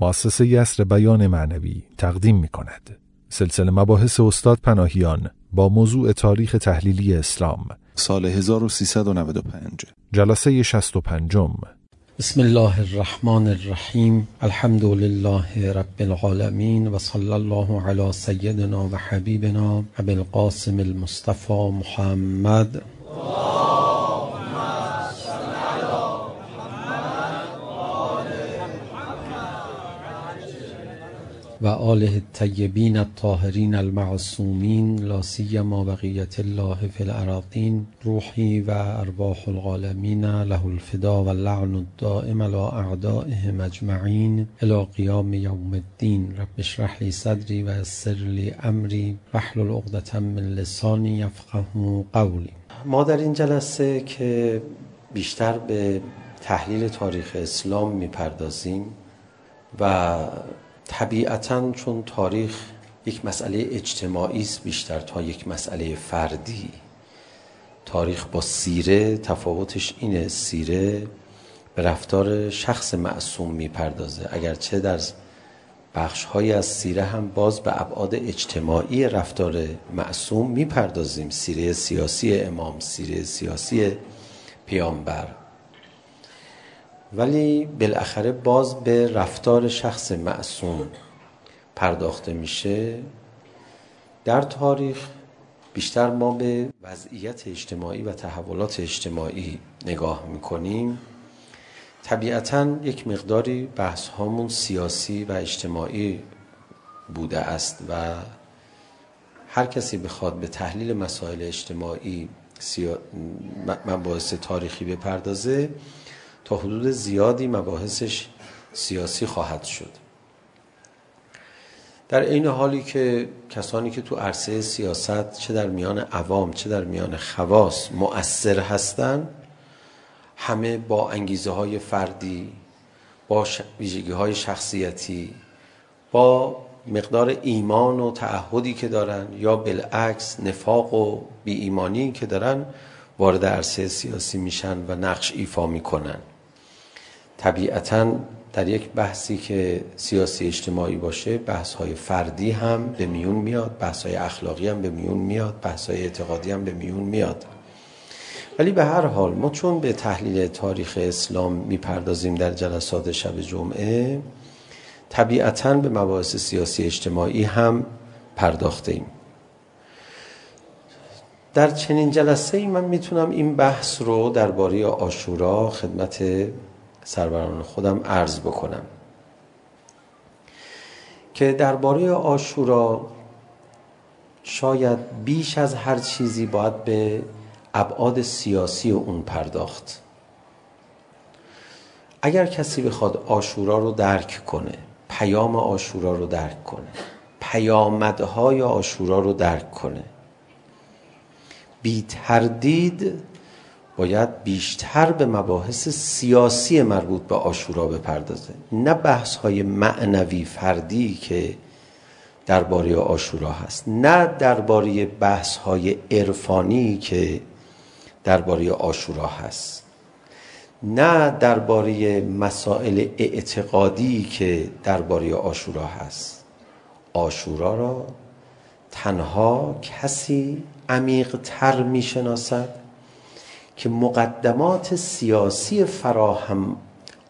مؤسسه یسر بیان معنوی تقدیم می کند. سلسله مباحث استاد پناهیان با موضوع تاریخ تحلیلی اسلام سال 1395 جلسه 65 بسم الله الرحمن الرحیم الحمد لله رب العالمین و صلی الله علی سیدنا و حبیبنا ابی القاسم المصطفى محمد وآله الطيبين الطاهرين المعصومين لا سيما بقية الله في الأراضين روحي وأرواح العالمين له الفداء واللعن الدائم على أعدائهم مجمعين إلى قيام يوم الدين رب اشرح لي صدري ويسر لي أمري واحلل عقدة من لساني يفقه قولي ما در این جلسه که بیشتر به تحلیل تاریخ اسلام میپردازیم و طبیعتا چون تاریخ یک مسئله اجتماعی است بیشتر تا یک مسئله فردی. تاریخ با سیره تفاوتش اینه سیره به رفتار شخص معصوم میپردازه. اگرچه در بخش های از سیره هم باز به ابعاد اجتماعی رفتار معصوم میپردازیم. سیره سیاسی امام سیره سیاسی پیامبر. ولی بالاخره باز به رفتار شخص معصوم پرداخته میشه. در تاریخ بیشتر ما به وضعیت اجتماعی و تحولات اجتماعی نگاه میکنیم. طبیعتا یک مقداری بحث هامون سیاسی و اجتماعی بوده است و هر کسی بخواد به تحلیل مسائل اجتماعی سیا... مباحث تاریخی بپردازه تا حدود زیادی مباحثش سیاسی خواهد شد. در عین حالی که کسانی که تو عرصه سیاست چه در میان عوام چه در میان خواص مؤثر هستند همه با انگیزه های فردی با ویژگی های شخصیتی با مقدار ایمان و تعهدی که دارن یا بالعکس نفاق و بی ایمانی که دارن وارد عرصه سیاسی میشن و نقش ایفا میکنن. طبیعتا در یک بحثی که سیاسی اجتماعی باشه بحث های فردی هم به میون میاد بحث های اخلاقی هم به میون میاد بحث های اعتقادی هم به میون میاد ولی به هر حال ما چون به تحلیل تاریخ اسلام میپردازیم در جلسات شب جمعه طبیعتا به مباحث سیاسی اجتماعی هم پرداخته ایم در چنین جلسه ای من میتونم این بحث رو درباره آشورا خدمت سروران خودم عرض بکنم. که درباره آشورا شاید بیش از هر چیزی باید به ابعاد سیاسی اون پرداخت. اگر کسی بخواد آشورا رو درک کنه پیام آشورا رو درک کنه پیامدهای آشورا رو درک کنه بی تردید باید بیشتر به مباحث سیاسی مربوط به آشورا بپردازه. نه بحث های معنوی فردی که درباره آشورا هست نه درباره بحث های عرفانی که درباره آشورا هست نه درباره مسائل اعتقادی که درباره آشورا هست. آشورا را تنها کسی عمیق تر می شناسد که مقدمات سیاسی فراهم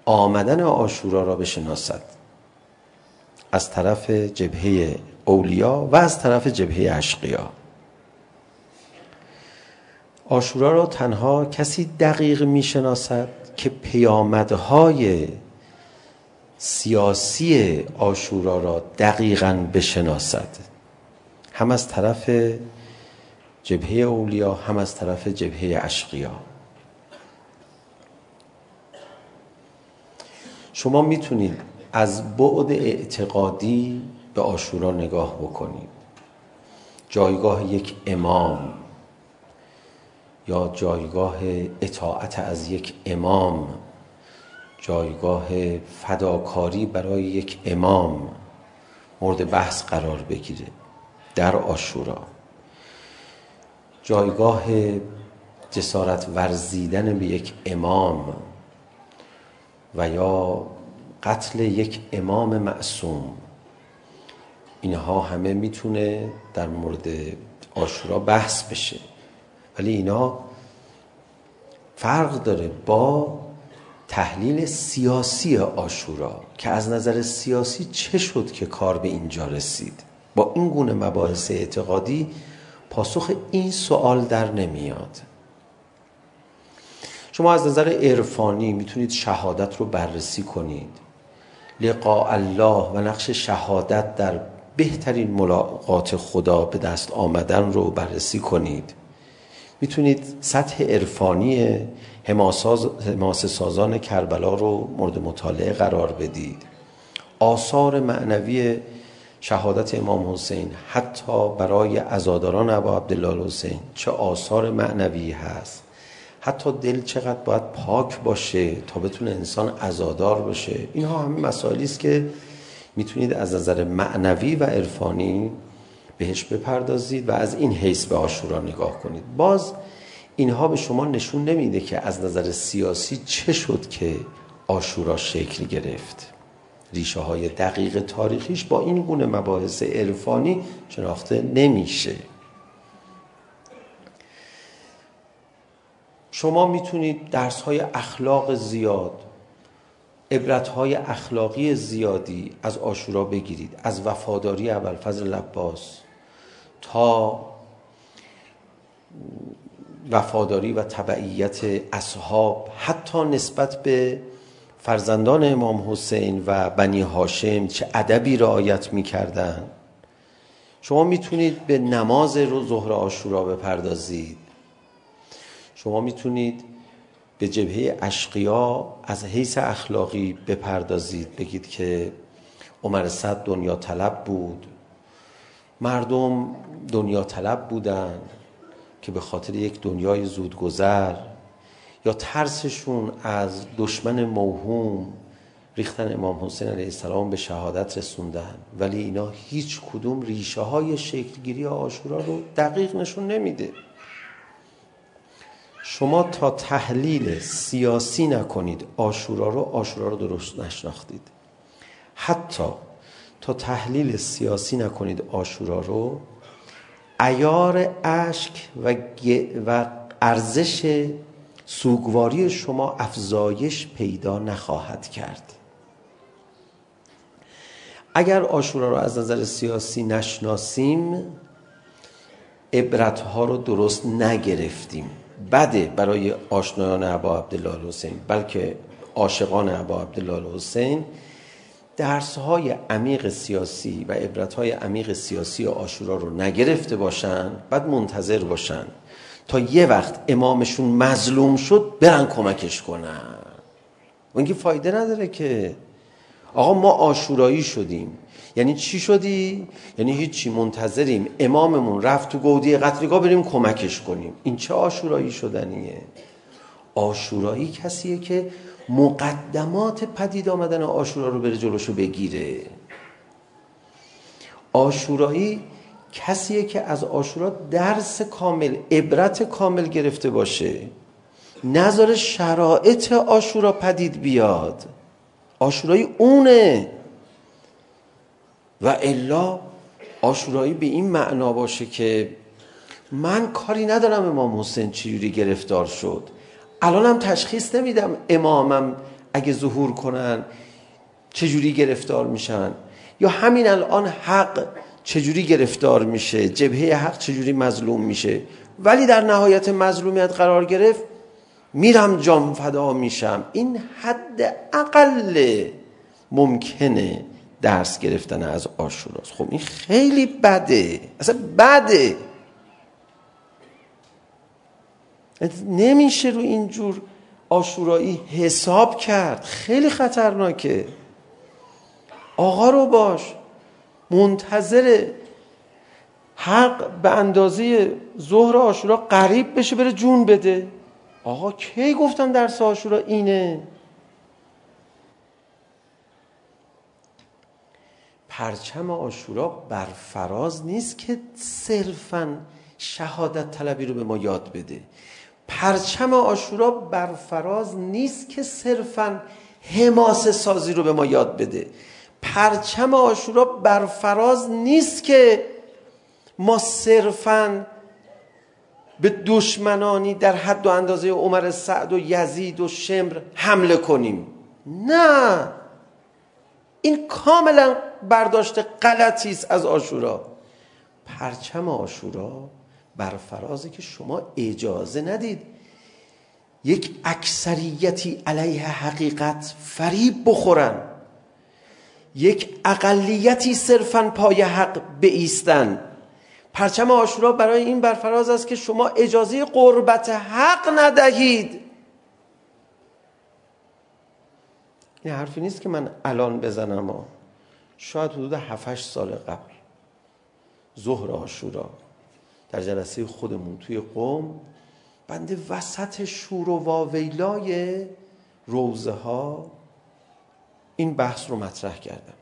آمدن آشورا را بشناسد. از طرف جبهه اولیا و از طرف جبهه اشقیا. آشورا را تنها کسی دقیق میشناسد که پیامدهای سیاسی آشورا را دقیقا بشناسد. هم از طرف جبهه اولیا هم از طرف جبهه اشقیا. شما میتونید از بعد اعتقادی به آشورا نگاه بکنید. جایگاه یک امام یا جایگاه اطاعت از یک امام جایگاه فداکاری برای یک امام مورد بحث قرار بگیره در آشورا. جایگاه جسارت ورزیدن به یک امام و یا قتل یک امام معصوم اینها همه میتونه در مورد آشورا بحث بشه ولی اینا فرق داره با تحلیل سیاسی آشورا که از نظر سیاسی چه شد که کار به اینجا رسید با این گونه مباحث اعتقادی پاسخ این سوال در نمیاد شما از نظر عرفانی میتونید شهادت رو بررسی کنید. لقاء الله و نقش شهادت در بهترین ملاقات خدا به دست آمدن رو بررسی کنید. میتونید سطح عرفانی حماساز حماسه سازان کربلا رو مورد مطالعه قرار بدید. آثار معنوی شهادت امام حسین حتی برای عزاداران ابا عبدالله حسین چه آثار معنوی هست؟ حتی دل چقدر باید پاک باشه تا بتونه انسان عزادار باشه. اینها همه مسائلی است که میتونید از نظر معنوی و عرفانی بهش بپردازید و از این حیث به عاشورا نگاه کنید. باز اینها به شما نشون نمیده که از نظر سیاسی چه شد که آشورا شکل گرفت. ریشه های دقیق تاریخیش با این گونه مباحث عرفانی شناخته نمیشه. شما میتونید درس های اخلاق زیاد عبرت های اخلاقی زیادی از آشورا بگیرید از وفاداری اول فضل لباس تا وفاداری و تبعیت اصحاب حتی نسبت به فرزندان امام حسین و بنی هاشم چه ادبی رعایت می‌کردند شما میتونید به نماز روز ظهر عاشورا بپردازید. شما میتونید به جبهه اشقیا از حیث اخلاقی بپردازید بگید که عمر صد دنیا طلب بود. مردم دنیا طلب بودن که به خاطر یک دنیای زود گذر یا ترسشون از دشمن موهوم ریختن امام حسین علیه السلام به شهادت رسوندن. ولی اینا هیچ کدوم ریشه های شکل گیری آشورا رو دقیق نشون نمیده. شما تا تحلیل سیاسی نکنید آشورا رو آشورا رو درست نشناختید. حتی تا تحلیل سیاسی نکنید آشورا رو ایار اشک و و ارزش سوگواری شما افزایش پیدا نخواهد کرد. اگر آشورا رو از نظر سیاسی نشناسیم عبرت ها رو درست نگرفتیم. بده برای آشنایان عبا عبدالله حسین بلکه عاشقان عبا عبدالله حسین درس های عمیق سیاسی و عبرت های عمیق سیاسی آشورا رو نگرفته باشن بعد منتظر باشن تا یه وقت امامشون مظلوم شد برن کمکش کنن. اون که فایده نداره که آقا ما آشورایی شدیم. یعنی چی شدی؟ یعنی هیچی منتظریم. اماممون رفت تو گودی قتلگاه بریم کمکش کنیم. این چه آشورایی شدنیه؟ آشورایی کسیه که مقدمات پدید آمدن آشورا رو بره جلوشو بگیره. آشورایی کسیه که از آشورا درس کامل عبرت کامل گرفته باشه. نظر شرایط آشورا پدید بیاد. آشورایی اونه. و الا آشورایی به این معنا باشه که من کاری ندارم امام حسین چجوری گرفتار شد الانم تشخیص نمیدم امامم اگه ظهور کنن چجوری گرفتار میشن یا همین الان حق چجوری گرفتار میشه جبهه حق چجوری مظلوم میشه ولی در نهایت مظلومیت قرار گرفت میرم جان فدا میشم این حد اقل ممکنه درس گرفتن از آشوراست خب این خیلی بده اصلا بده نمیشه رو اینجور آشورایی حساب کرد خیلی خطرناکه آقا رو باش منتظر حق به اندازه ظهر آشورا قریب بشه بره جون بده آقا کی گفتن درس آشورا اینه پرچم آشورا بر فراز نیست که صرفا شهادت طلبی رو به ما یاد بده. پرچم آشورا بر فراز نیست که صرفا حماسه سازی رو به ما یاد بده. پرچم آشورا بر فراز نیست که ما صرفا به دشمنانی در حد و اندازه عمر سعد و یزید و شمر حمله کنیم. نه! این کاملا برداشت غلطی است از آشورا. پرچم آشورا بر فرازی که شما اجازه ندید. یک اکثریتی علیه حقیقت فریب بخورن. یک اقلیتی صرفا پای حق بیستن. پرچم آشورا برای این برفراز است که شما اجازه قربت حق ندهید. یه حرفی نیست که من الان بزنم ها شاید حدود 7 سال قبل ظهر آشورا در جلسه خودمون توی قوم بنده وسط شور و واویلای روزه ها این بحث رو مطرح کردم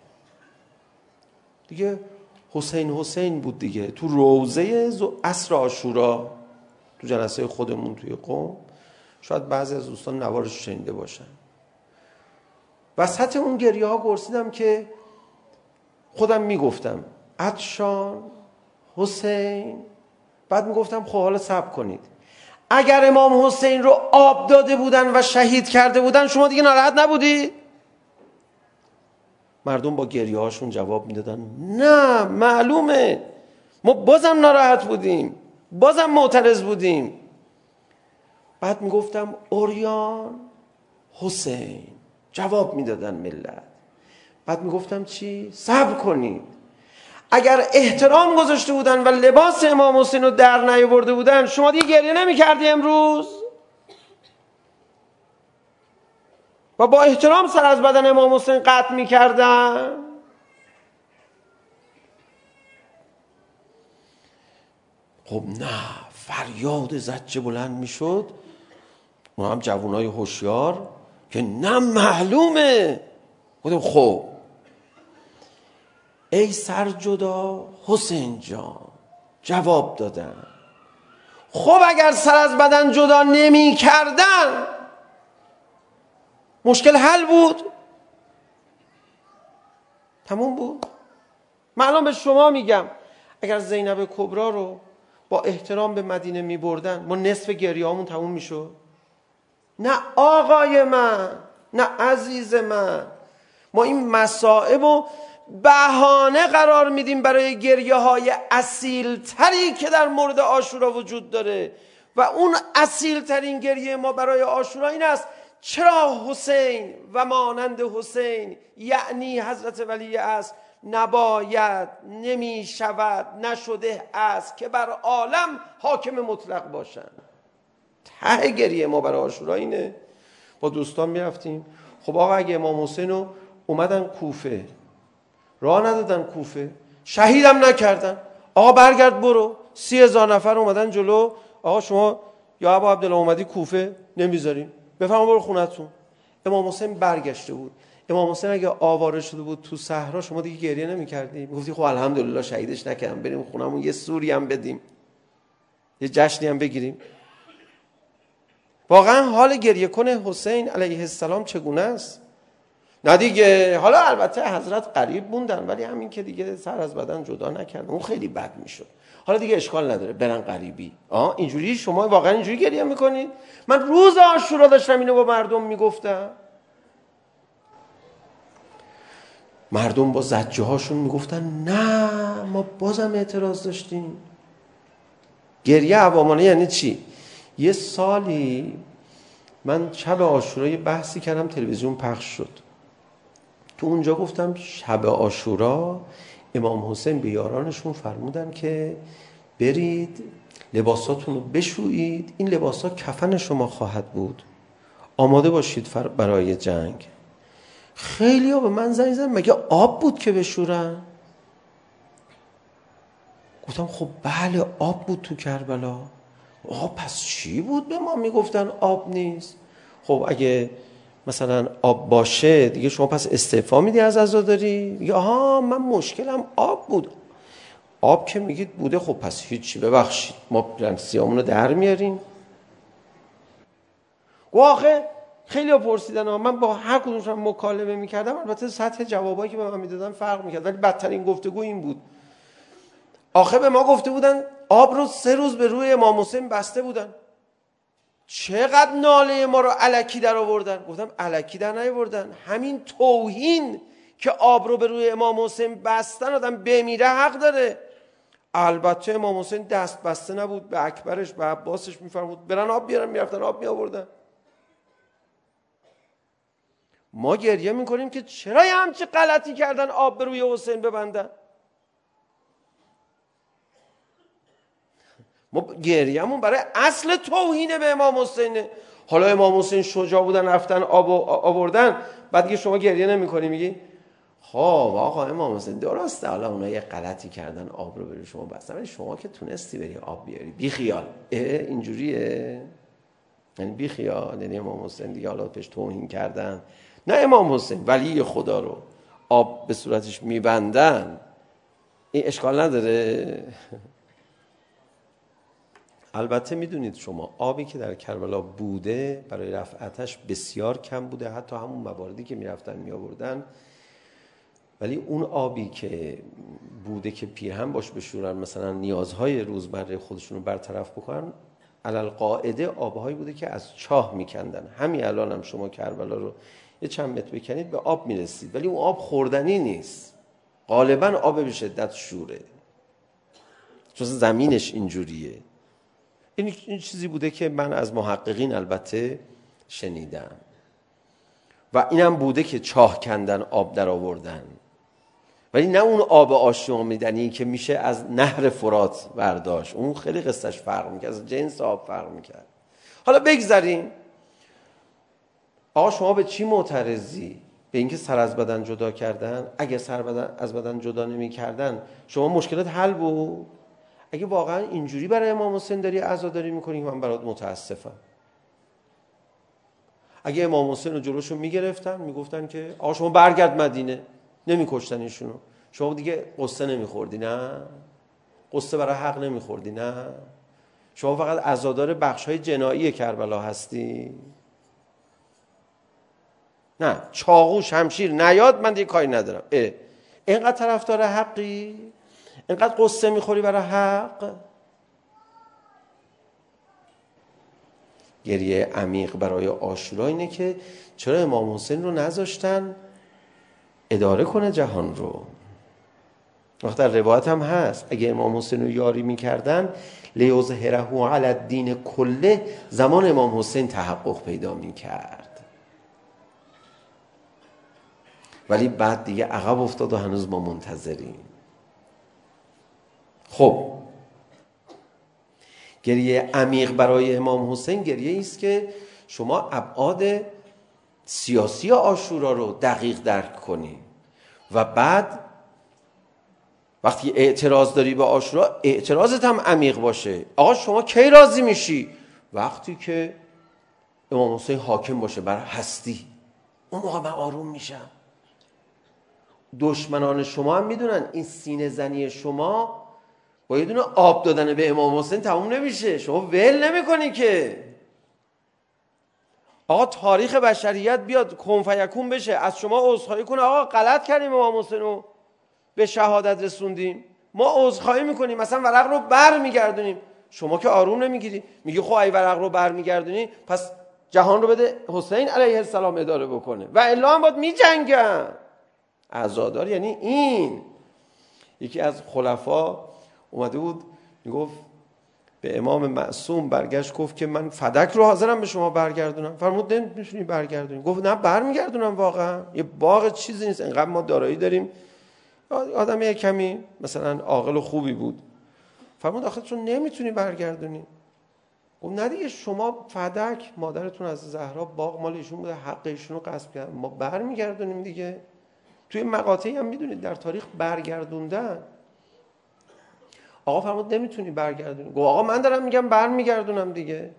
دیگه حسین حسین بود دیگه تو روزه عصر آشورا تو جلسه خودمون توی قوم شاید بعضی از دوستان نوارش شنیده باشن وسط اون گریه ها گرسیدم که خودم میگفتم عطشان حسین. بعد میگفتم خب حالا صبر کنید. اگر امام حسین رو آب داده بودن و شهید کرده بودن شما دیگه ناراحت نبودی؟ مردم با گریه هاشون جواب میدادن نه معلومه. ما بازم ناراحت بودیم. بازم معترض بودیم. بعد میگفتم اوریان حسین. جواب میدادن ملت. بعد میگفتم چی؟ صبر کنید. اگر احترام گذاشته بودن و لباس امام حسین رو در نیاورده بودن شما دیگه گریه نمیکردی امروز؟ و با احترام سر از بدن امام حسین قطع می‌کردن؟ خب نه فریاد زجه بلند میشد. اون هم جوانای هوشیار. که نه معلومه گفتم خب ای سر جدا حسین جان جواب دادن خب اگر سر از بدن جدا نمی کردن مشکل حل بود تموم بود من الان به شما میگم اگر زینب کبرا رو با احترام به مدینه می بردن ما نصف گریه همون تموم می شود نه آقای من نه عزیز من ما این مصائب و بهانه قرار میدیم برای گریه های اصیل تری که در مورد آشورا وجود داره و اون اصیل ترین گریه ما برای آشورا این است چرا حسین و مانند حسین یعنی حضرت ولی است نباید نمی شود نشده است که بر عالم حاکم مطلق باشند ته گریه ما برای آشورا اینه با دوستان میرفتیم خب آقا اگه امام حسین رو اومدن کوفه راه ندادن کوفه شهیدم نکردن آقا برگرد برو سی هزار نفر اومدن جلو آقا شما یا ابا عبدالله اومدی کوفه نمیذاریم بفرما برو خونتون امام حسین برگشته بود امام حسین اگه آواره شده بود تو صحرا شما دیگه گریه نمی‌کردی میگفتی خب الحمدلله شهیدش نکردم بریم خونمون یه سوری هم بدیم یه جشنی هم بگیریم واقعا حال گریه کن حسین علیه السلام چگونه است؟ نه دیگه حالا البته حضرت قریب موندن ولی همین که دیگه سر از بدن جدا نکردن اون خیلی بد میشد. حالا دیگه اشکال نداره برن قریبی. آه اینجوری شما واقعا اینجوری گریه میکنید من روز آشورا داشتم اینو با مردم میگفتم. مردم با زجه هاشون میگفتن نه ما بازم اعتراض داشتیم. گریه عوامانه یعنی چی؟ یه سالی من شب آشورا یه بحثی کردم تلویزیون پخش شد تو اونجا گفتم شب آشورا امام حسین به یارانشون فرمودن که برید لباساتون رو بشویید این لباسا کفن شما خواهد بود آماده باشید برای جنگ خیلی ها به من زنگ زن مگه آب بود که بشورن گفتم خب بله آب بود تو کربلا آها پس چی بود به ما میگفتن آب نیست خب اگه مثلا آب باشه دیگه شما پس استعفا میدی از عزاداری میگه آها من مشکلم آب بود آب که میگید بوده خب پس هیچی ببخشید ما پرنسیامون رو در میاریم گو آخه خیلی ها پرسیدن من با هر کدومشون مکالمه میکردم البته سطح جوابایی که به من میدادن فرق میکرد ولی بدترین گفتگو این بود آخه به ما گفته بودن آب رو سه روز به روی امام حسین بسته بودن. چقدر ناله ما رو الکی در آوردن؟ گفتم الکی در نیاوردن. همین توهین که آب رو به روی امام حسین بستن آدم بمیره حق داره. البته امام حسین دست بسته نبود به اکبرش به عباسش میفرمود برن آب بیارن میرفتن آب میآوردن. ما گریه میکنیم که چرا همچه غلطی کردن آب به روی حسین ببندن؟ ما گریمون برای اصل توهین به امام حسین حالا امام حسین شجاع بودن رفتن آب آوردن بعد دیگه شما گریه نمیکنی میگی خب آقا امام حسین درسته حالا اونا یه غلطی کردن آب رو بری شما بستن ولی شما که تونستی بری آب بیاری بی خیال اینجوریه یعنی بی خیال یعنی امام حسین دیگه حالا پیش توهین کردن نه امام حسین ولی خدا رو آب به صورتش میبندن این اشکال نداره البته میدونید شما آبی که در کربلا بوده برای رفعتش بسیار کم بوده حتی همون مواردی که میرفتن میآوردن ولی اون آبی که بوده که پیرهن باش بشورن مثلا نیازهای روزمره خودشون رو برطرف بکنن علل قاعده آبهایی بوده که از چاه میکندن همین الان هم شما کربلا رو یه چند متر بکنید به آب میرسید ولی اون آب خوردنی نیست غالبا آب به شدت شوره چون زمینش اینجوریه این این چیزی بوده که من از محققین البته شنیدم. و اینم بوده که چاه کندن آب در آوردن. ولی نه اون آب آشامیدنی که میشه از نهر فرات برداشت. اون خیلی قصهش فرق میکرد از جنس آب فرق میکرد. حالا بگذاریم آقا شما به چی معترضی؟ به اینکه سر از بدن جدا کردن؟ اگه سر بدن از بدن جدا نمی کردن شما مشکلات حل بود؟ اگه واقعا اینجوری برای امام حسین داری عزاداری میکنی من برات متاسفم. اگه امام حسین رو جلوشو میگرفتن میگفتن که آقا شما برگرد مدینه. نمیکشتن ایشونو شما دیگه قصه نمیخوردی نه؟ قصه برای حق نمیخوردی نه؟ شما فقط عزادار بخش های جنایی کربلا هستی. نه چاقو شمشیر نیاد من دیگه کاری ندارم. اه اینقدر طرفدار حقی؟ اینقدر قصه میخوری برای حق گریه عمیق برای آشورا اینه که چرا امام حسین رو نذاشتن اداره کنه جهان رو. وقت در روایت هم هست. اگه امام حسین رو یاری میکردن لیوز هرهو علی الدین کله زمان امام حسین تحقق پیدا میکرد. ولی بعد دیگه عقب افتاد و هنوز ما منتظریم. خب. گریه عمیق برای امام حسین گریه است که شما ابعاد سیاسی آشورا رو دقیق درک کنی. و بعد وقتی اعتراض داری به آشورا اعتراضت هم عمیق باشه. آقا شما کی راضی میشی؟ وقتی که امام حسین حاکم باشه بر هستی. اون موقع من آروم میشم. دشمنان شما هم میدونن این سینه زنی شما با یه دونه آب دادن به امام حسین تموم نمیشه شما ول نمیکنی که آقا تاریخ بشریت بیاد کنفیکون بشه از شما عذرخواهی کنه آقا غلط کردیم امام حسین رو به شهادت رسوندیم ما عذرخواهی میکنیم مثلا ورق رو برمیگردونیم شما که آروم نمیگیری میگی خب ای ورق رو برمیگردونی پس جهان رو بده حسین علیه السلام اداره بکنه و الا هم باید میجنگن عزادار یعنی این یکی از خلفا اومده بود میگفت به امام معصوم برگشت گفت که من فدک رو حاضرم به شما برگردونم فرمود نمیتونی برگردونی گفت نه برمیگردونم واقعا یه باغ چیزی نیست انقدر ما دارایی داریم آدم یه کمی مثلا عاقل و خوبی بود فرمود آخه چون نمیتونی برگردونی گفت نه دیگه شما فدک مادرتون از زهرا باغ مال ایشون بوده حق ایشون رو غصب کرد ما برمیگردونیم دیگه توی مقاطعی هم میدونید در تاریخ برگردوندن آقا فرمود نمیتونی برگردونی. گفت آقا من دارم میگم برمیگردونم دیگه.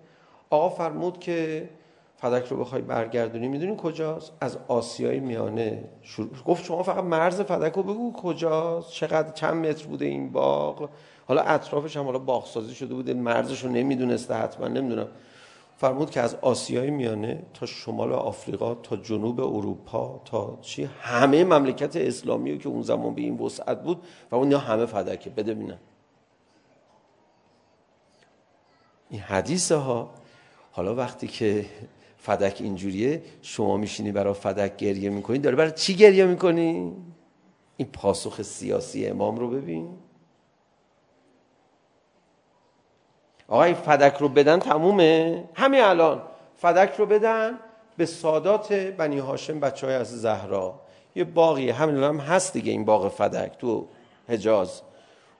آقا فرمود که فدک رو بخوای برگردونی میدونی کجاست؟ از آسیای میانه شروع گفت شما فقط مرز فدک رو بگو کجاست؟ چقدر چند متر بوده این باغ؟ حالا اطرافش هم حالا باغسازی شده بوده مرزش رو نمیدونسته حتما نمیدونم. فرمود که از آسیای میانه تا شمال آفریقا تا جنوب اروپا تا چی؟ همه مملکت اسلامی که اون زمان به این وسعت بود و اون همه فدکه. بده ببینم این حدیث ها حالا وقتی که فدک اینجوریه شما میشینی برای فدک گریه میکنی داره برای چی گریه میکنی؟ این پاسخ سیاسی امام رو ببین. آقای فدک رو بدن تمومه. همین الان فدک رو بدن به سادات بنی هاشم بچهای از زهرا. یه باقی همین الان هم هست دیگه این باغ فدک تو حجاز.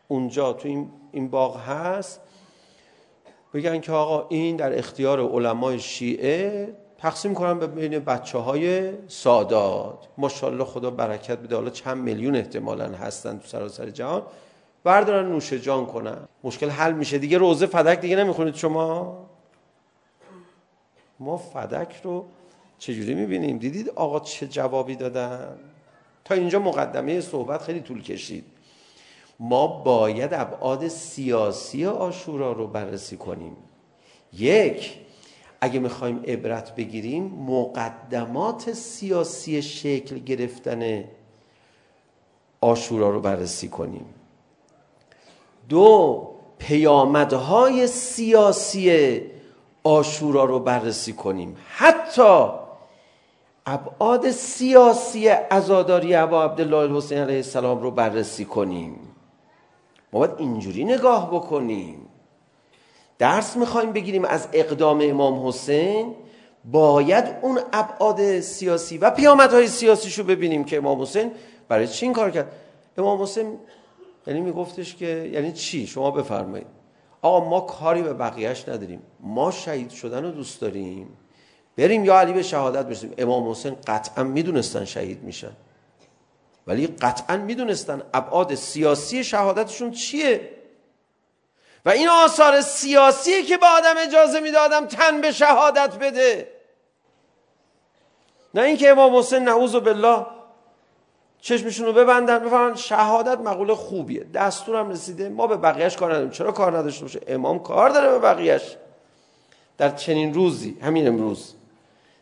اونجا تو این این باغ هست. بگن که آقا این در اختیار علمای شیعه تقسیم کنن به بین بچه های سادات. ماشاءالله خدا برکت بده. حالا چند میلیون احتمالا هستن تو سراسر جهان. بردارن نوش جان کنن. مشکل حل میشه. دیگه روزه فدک دیگه نمیخونید شما. ما فدک رو چجوری میبینیم؟ دیدید آقا چه جوابی دادن؟ تا اینجا مقدمه صحبت خیلی طول کشید. ما باید ابعاد سیاسی آشورا رو بررسی کنیم. یک اگه میخوایم عبرت بگیریم مقدمات سیاسی شکل گرفتن آشورا رو بررسی کنیم. دو پیامدهای سیاسی آشورا رو بررسی کنیم. حتی ابعاد سیاسی عزاداری ابا عبدالله الحسین علیه السلام رو بررسی کنیم. ما باید اینجوری نگاه بکنیم درس میخوایم بگیریم از اقدام امام حسین باید اون ابعاد سیاسی و پیامدهای سیاسیشو ببینیم که امام حسین برای چی این کار کرد امام حسین یعنی میگفتش که یعنی چی شما بفرمایید آقا ما کاری به بقیهش نداریم ما شهید شدن رو دوست داریم بریم یا علی به شهادت برسیم امام حسین قطعا میدونستن شهید میشن ولی قطعا میدونستن ابعاد سیاسی شهادتشون چیه؟ و این آثار سیاسی که به آدم اجازه میدادم تن به شهادت بده. نه اینکه امام حسین نعوذ بالله چشمشون رو ببندن بفرمایید شهادت مقوله خوبیه. دستورم رسیده ما به بقیه‌اش کار نداریم. چرا کار نداشته باشه؟ امام کار داره به بقیه‌اش. در چنین روزی همین امروز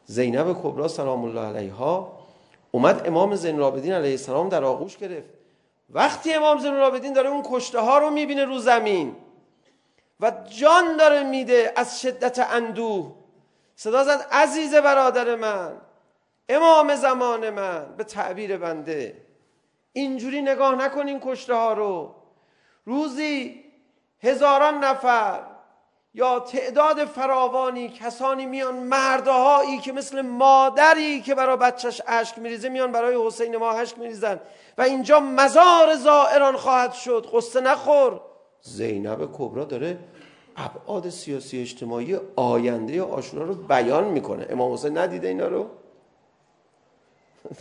زینب کبرا سلام الله علیها اومد امام زین العابدین علیه السلام در آغوش گرفت وقتی امام زین العابدین داره اون کشته ها رو میبینه رو زمین و جان داره میده از شدت اندوه صدا زد عزیز برادر من امام زمان من به تعبیر بنده اینجوری نگاه نکنین کشته ها رو روزی هزاران نفر یا تعداد فراوانی کسانی میان مردهایی که مثل مادری که برای بچهش اشک میریزه میان برای حسین ما اشک میریزن و اینجا مزار زائران خواهد شد قصه نخور زینب کبرا داره ابعاد سیاسی اجتماعی آینده آشورا رو بیان میکنه امام حسین ندیده اینا رو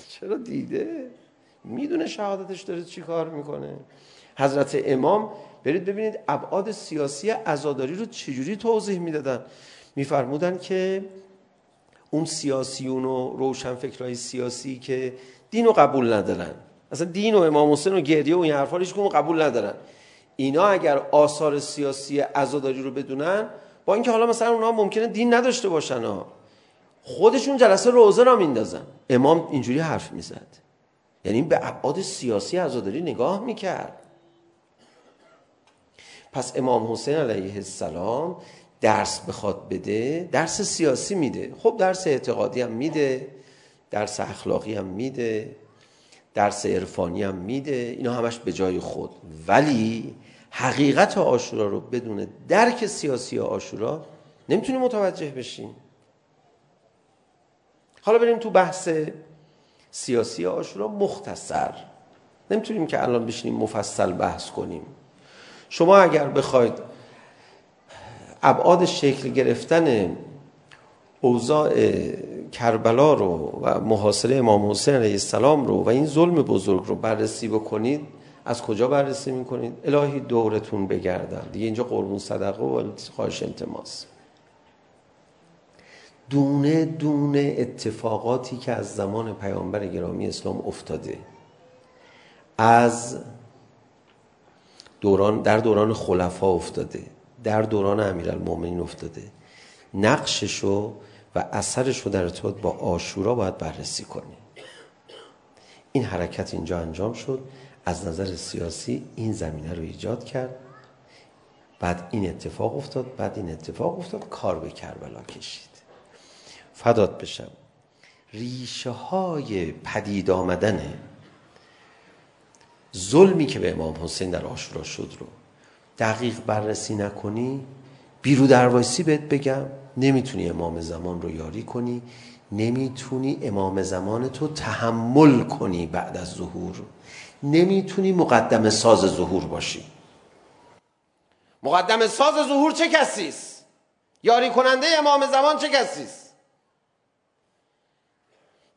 چرا دیده میدونه شهادتش داره چی کار میکنه حضرت امام برید ببینید ابعاد سیاسی عزاداری رو چجوری توضیح میدادن؟ میفرمودن که اون سیاسیون و روشنفکرای سیاسی که دین رو قبول ندارن. اصلا دین و امام حسین و گریه و این حرفا رو قبول ندارن. اینا اگر آثار سیاسی عزاداری رو بدونن با اینکه حالا مثلا اونها ممکنه دین نداشته باشن ها خودشون جلسه روزه را میندازن. امام اینجوری حرف میزد. یعنی به ابعاد سیاسی عزاداری نگاه میکرد. پس امام حسین علیه السلام درس بخواد بده درس سیاسی میده خب درس اعتقادی هم میده درس اخلاقی هم میده درس عرفانی هم میده اینا همش به جای خود ولی حقیقت آشورا رو بدون درک سیاسی آشورا نمیتونی متوجه بشین حالا بریم تو بحث سیاسی آشورا مختصر نمیتونیم که الان بشینیم مفصل بحث کنیم شما اگر بخواید ابعاد شکل گرفتن اوضاع کربلا رو و محاصره امام حسین علیه السلام رو و این ظلم بزرگ رو بررسی بکنید از کجا بررسی میکنید؟ الهی دورتون بگردم دیگه اینجا قربون صدقه و خواهش التماس. دونه دونه اتفاقاتی که از زمان پیامبر گرامی اسلام افتاده. از دوران در دوران خلفا افتاده. در دوران امیرالمومنین افتاده. نقشش رو و اثرش رو در ارتباط با آشورا باید بررسی کنی این حرکت اینجا انجام شد. از نظر سیاسی این زمینه رو ایجاد کرد. بعد این اتفاق افتاد. بعد این اتفاق افتاد. کار به کربلا کشید. فدات بشم. ریشه های پدید آمدن ظلمی که به امام حسین در آشورا شد رو. دقیق بررسی نکنی بیرو دروایسی بهت بگم نمیتونی امام زمان رو یاری کنی نمیتونی امام زمان تو تحمل کنی بعد از ظهور. نمیتونی مقدم ساز ظهور باشی. مقدم ساز ظهور چه کسی است؟ یاری کننده امام زمان چه کسی است؟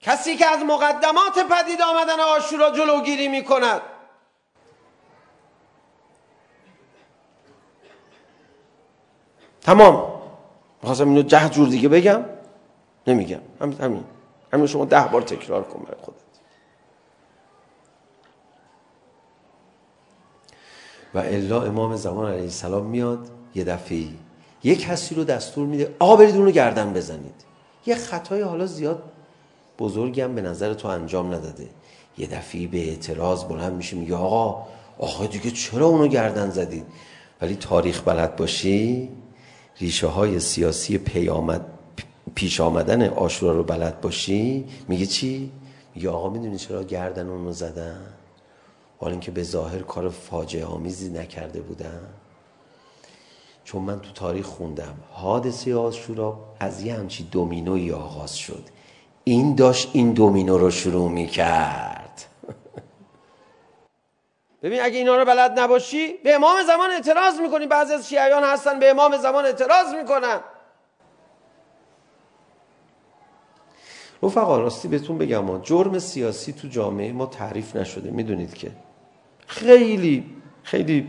کسی که از مقدمات پدید آمدن آشورا جلوگیری میکند. تمام میخواستم اینو ده جور دیگه بگم نمیگم همین همین همین شما ده بار تکرار کن برای خودت و الا امام زمان علیه السلام میاد یه دفعه یک کسی رو دستور میده آقا برید اون رو گردن بزنید یه خطای حالا زیاد بزرگم به نظر تو انجام نداده یه دفعه به اعتراض بلند میشه میگه آقا آقا دیگه چرا اونو گردن زدید ولی تاریخ بلد باشی ریشه های سیاسی پیامد پیش آمدن آشورا رو بلد باشی؟ میگه چی؟ میگه آقا میدونی چرا گردن اون رو زدن؟ حالا اینکه به ظاهر کار فاجعه آمیزی نکرده بودن. چون من تو تاریخ خوندم. حادثه آشورا از یه همچی دومینوی آغاز شد. این داشت این دومینو رو شروع میکرد. ببین اگه اینا رو بلد نباشی به امام زمان اعتراض میکنی. بعضی از شیعیان هستن به امام زمان اعتراض میکنن. رفقا راستی بهتون بگم ما جرم سیاسی تو جامعه ما تعریف نشده. میدونید که خیلی خیلی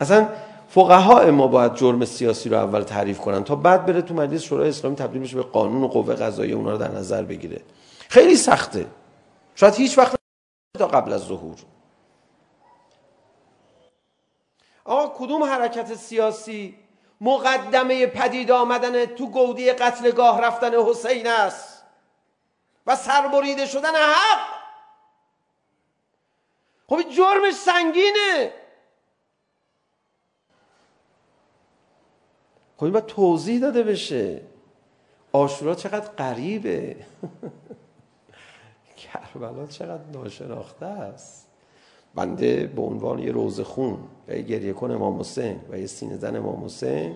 اصلا فقها ما باید جرم سیاسی رو اول تعریف کنن تا بعد بره تو مجلس شورای اسلامی تبدیل بشه به قانون و قوه قضاییه اونا رو در نظر بگیره. خیلی سخته. شاید هیچ وقت تا قبل از ظهور. آقا کدوم حرکت سیاسی؟ مقدمه پدید آمدن تو گودی قتلگاه رفتن حسین است و سربریده شدن حق. خب جرمش سنگینه. خب این باید توضیح داده بشه. آشورا چقدر قریبه کربلا چقدر ناشناخته است. بنده به عنوان یه روزخون و یه گریه کن امام حسین و یه سینه زن امام حسین.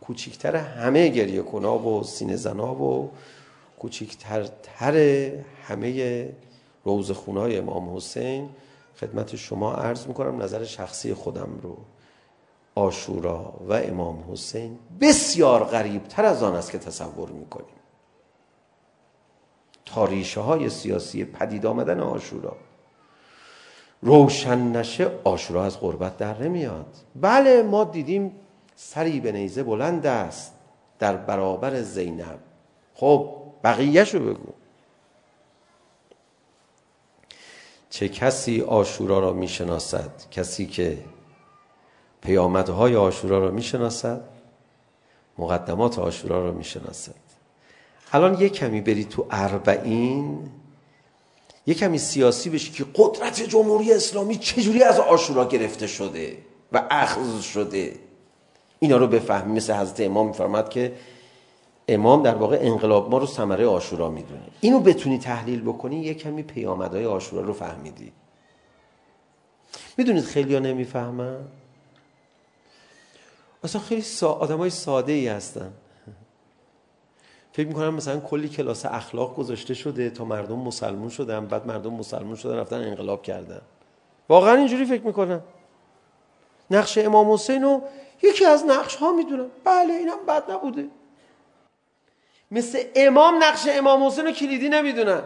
کوچیکتر همه گریه کنا و سینه زنا و کوچیکتر تر همه روز خونای امام حسین. خدمت شما عرض میکنم نظر شخصی خودم رو. آشورا و امام حسین بسیار غریبتر از آن است که تصور میکنیم. تاریشه های سیاسی پدید آمدن آشورا. روشن نشه آشورا از غربت در نمیاد. بله ما دیدیم سری به نیزه بلند است در برابر زینب. خب بقیه شو بگو. چه کسی آشورا را میشناسد؟ کسی که پیامدهای آشورا را میشناسد؟ مقدمات آشورا را میشناسد. الان یک کمی بری تو اربعین. یه کمی سیاسی بشه که قدرت جمهوری اسلامی چجوری از آشورا گرفته شده و اخذ شده؟ اینا رو بفهمیم. مثل حضرت امام میفرماد که امام در واقع انقلاب ما رو ثمره آشورا میدونه. اینو بتونی تحلیل بکنی یه کمی پیامدهای آشورا رو فهمیدی. میدونید خیلی‌ها نمیفهمن؟ اصلا خیلی سا... آدمای ساده ای هستن. فکر میکنم مثلا کلی کلاس اخلاق گذاشته شده تا مردم مسلمون شدن بعد مردم مسلمون شدن رفتن انقلاب کردن. واقعا اینجوری فکر میکنم. نقش امام حسین رو یکی از نقش ها میدونم. بله اینم بد نبوده. مثل امام نقش امام حسین رو کلیدی نمیدونن.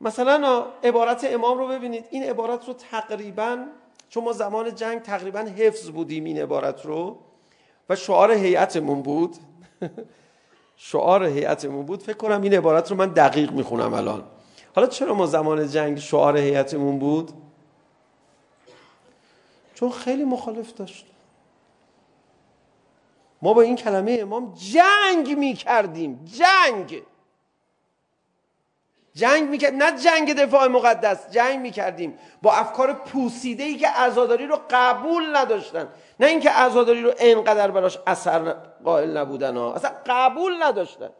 مثلا عبارت امام رو ببینید. این عبارت رو تقریبا چون ما زمان جنگ تقریبا حفظ بودیم این عبارت رو و شعار هیئتمون بود. شعار هیئت بود. فکر کنم این عبارت رو من دقیق میخونم الان. حالا چرا ما زمان جنگ شعار هیئت بود؟ چون خیلی مخالف داشت. ما با این کلمه امام جنگ می کردیم جنگ! جنگ میکرد نه جنگ دفاع مقدس جنگ میکردیم. با افکار پوسیده ای که عزاداری رو قبول نداشتن. نه اینکه عزاداری رو اینقدر براش اثر قائل نبودن ها اصلا قبول نداشتن.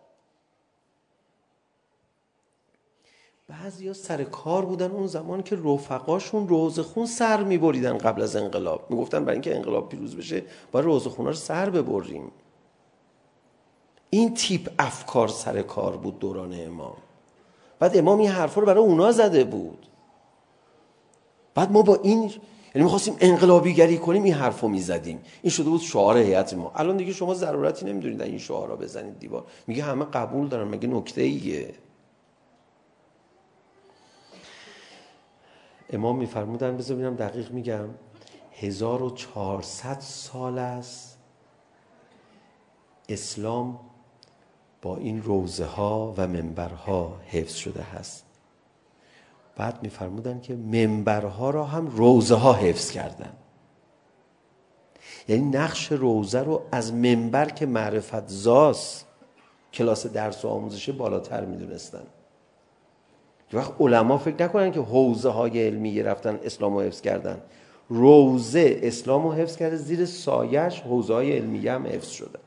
بعضیا سر کار بودن اون زمان که رفقاشون روزخون سر میبریدن قبل از انقلاب. میگفتن برای اینکه انقلاب پیروز بشه باید روزخونا رو سر ببریم. این تیپ افکار سر کار بود دوران امام. بعد امام این حرفا رو برای اونا زده بود بعد ما با این یعنی می‌خواستیم انقلابی گری کنیم این حرفو می‌زدیم این شده بود شعار هیئت ما الان دیگه شما ضرورتی نمی‌دونید این شعارا بزنید دیوار میگه همه قبول دارن مگه نکته ایه امام می‌فرمودن بذار ببینم دقیق میگم 1400 سال است اسلام با این روزه ها و منبرها حفظ شده هست بعد میفرمودن که منبرها را هم روزه ها حفظ کردن یعنی نقش روزه رو از منبر که معرفت زاست کلاس درس و آموزش بالاتر میدونستن یه وقت علما فکر نکنن که حوزه های علمی رفتن اسلام رو حفظ کردن روزه اسلام رو حفظ کرده زیر سایش حوزه های علمی هم حفظ شده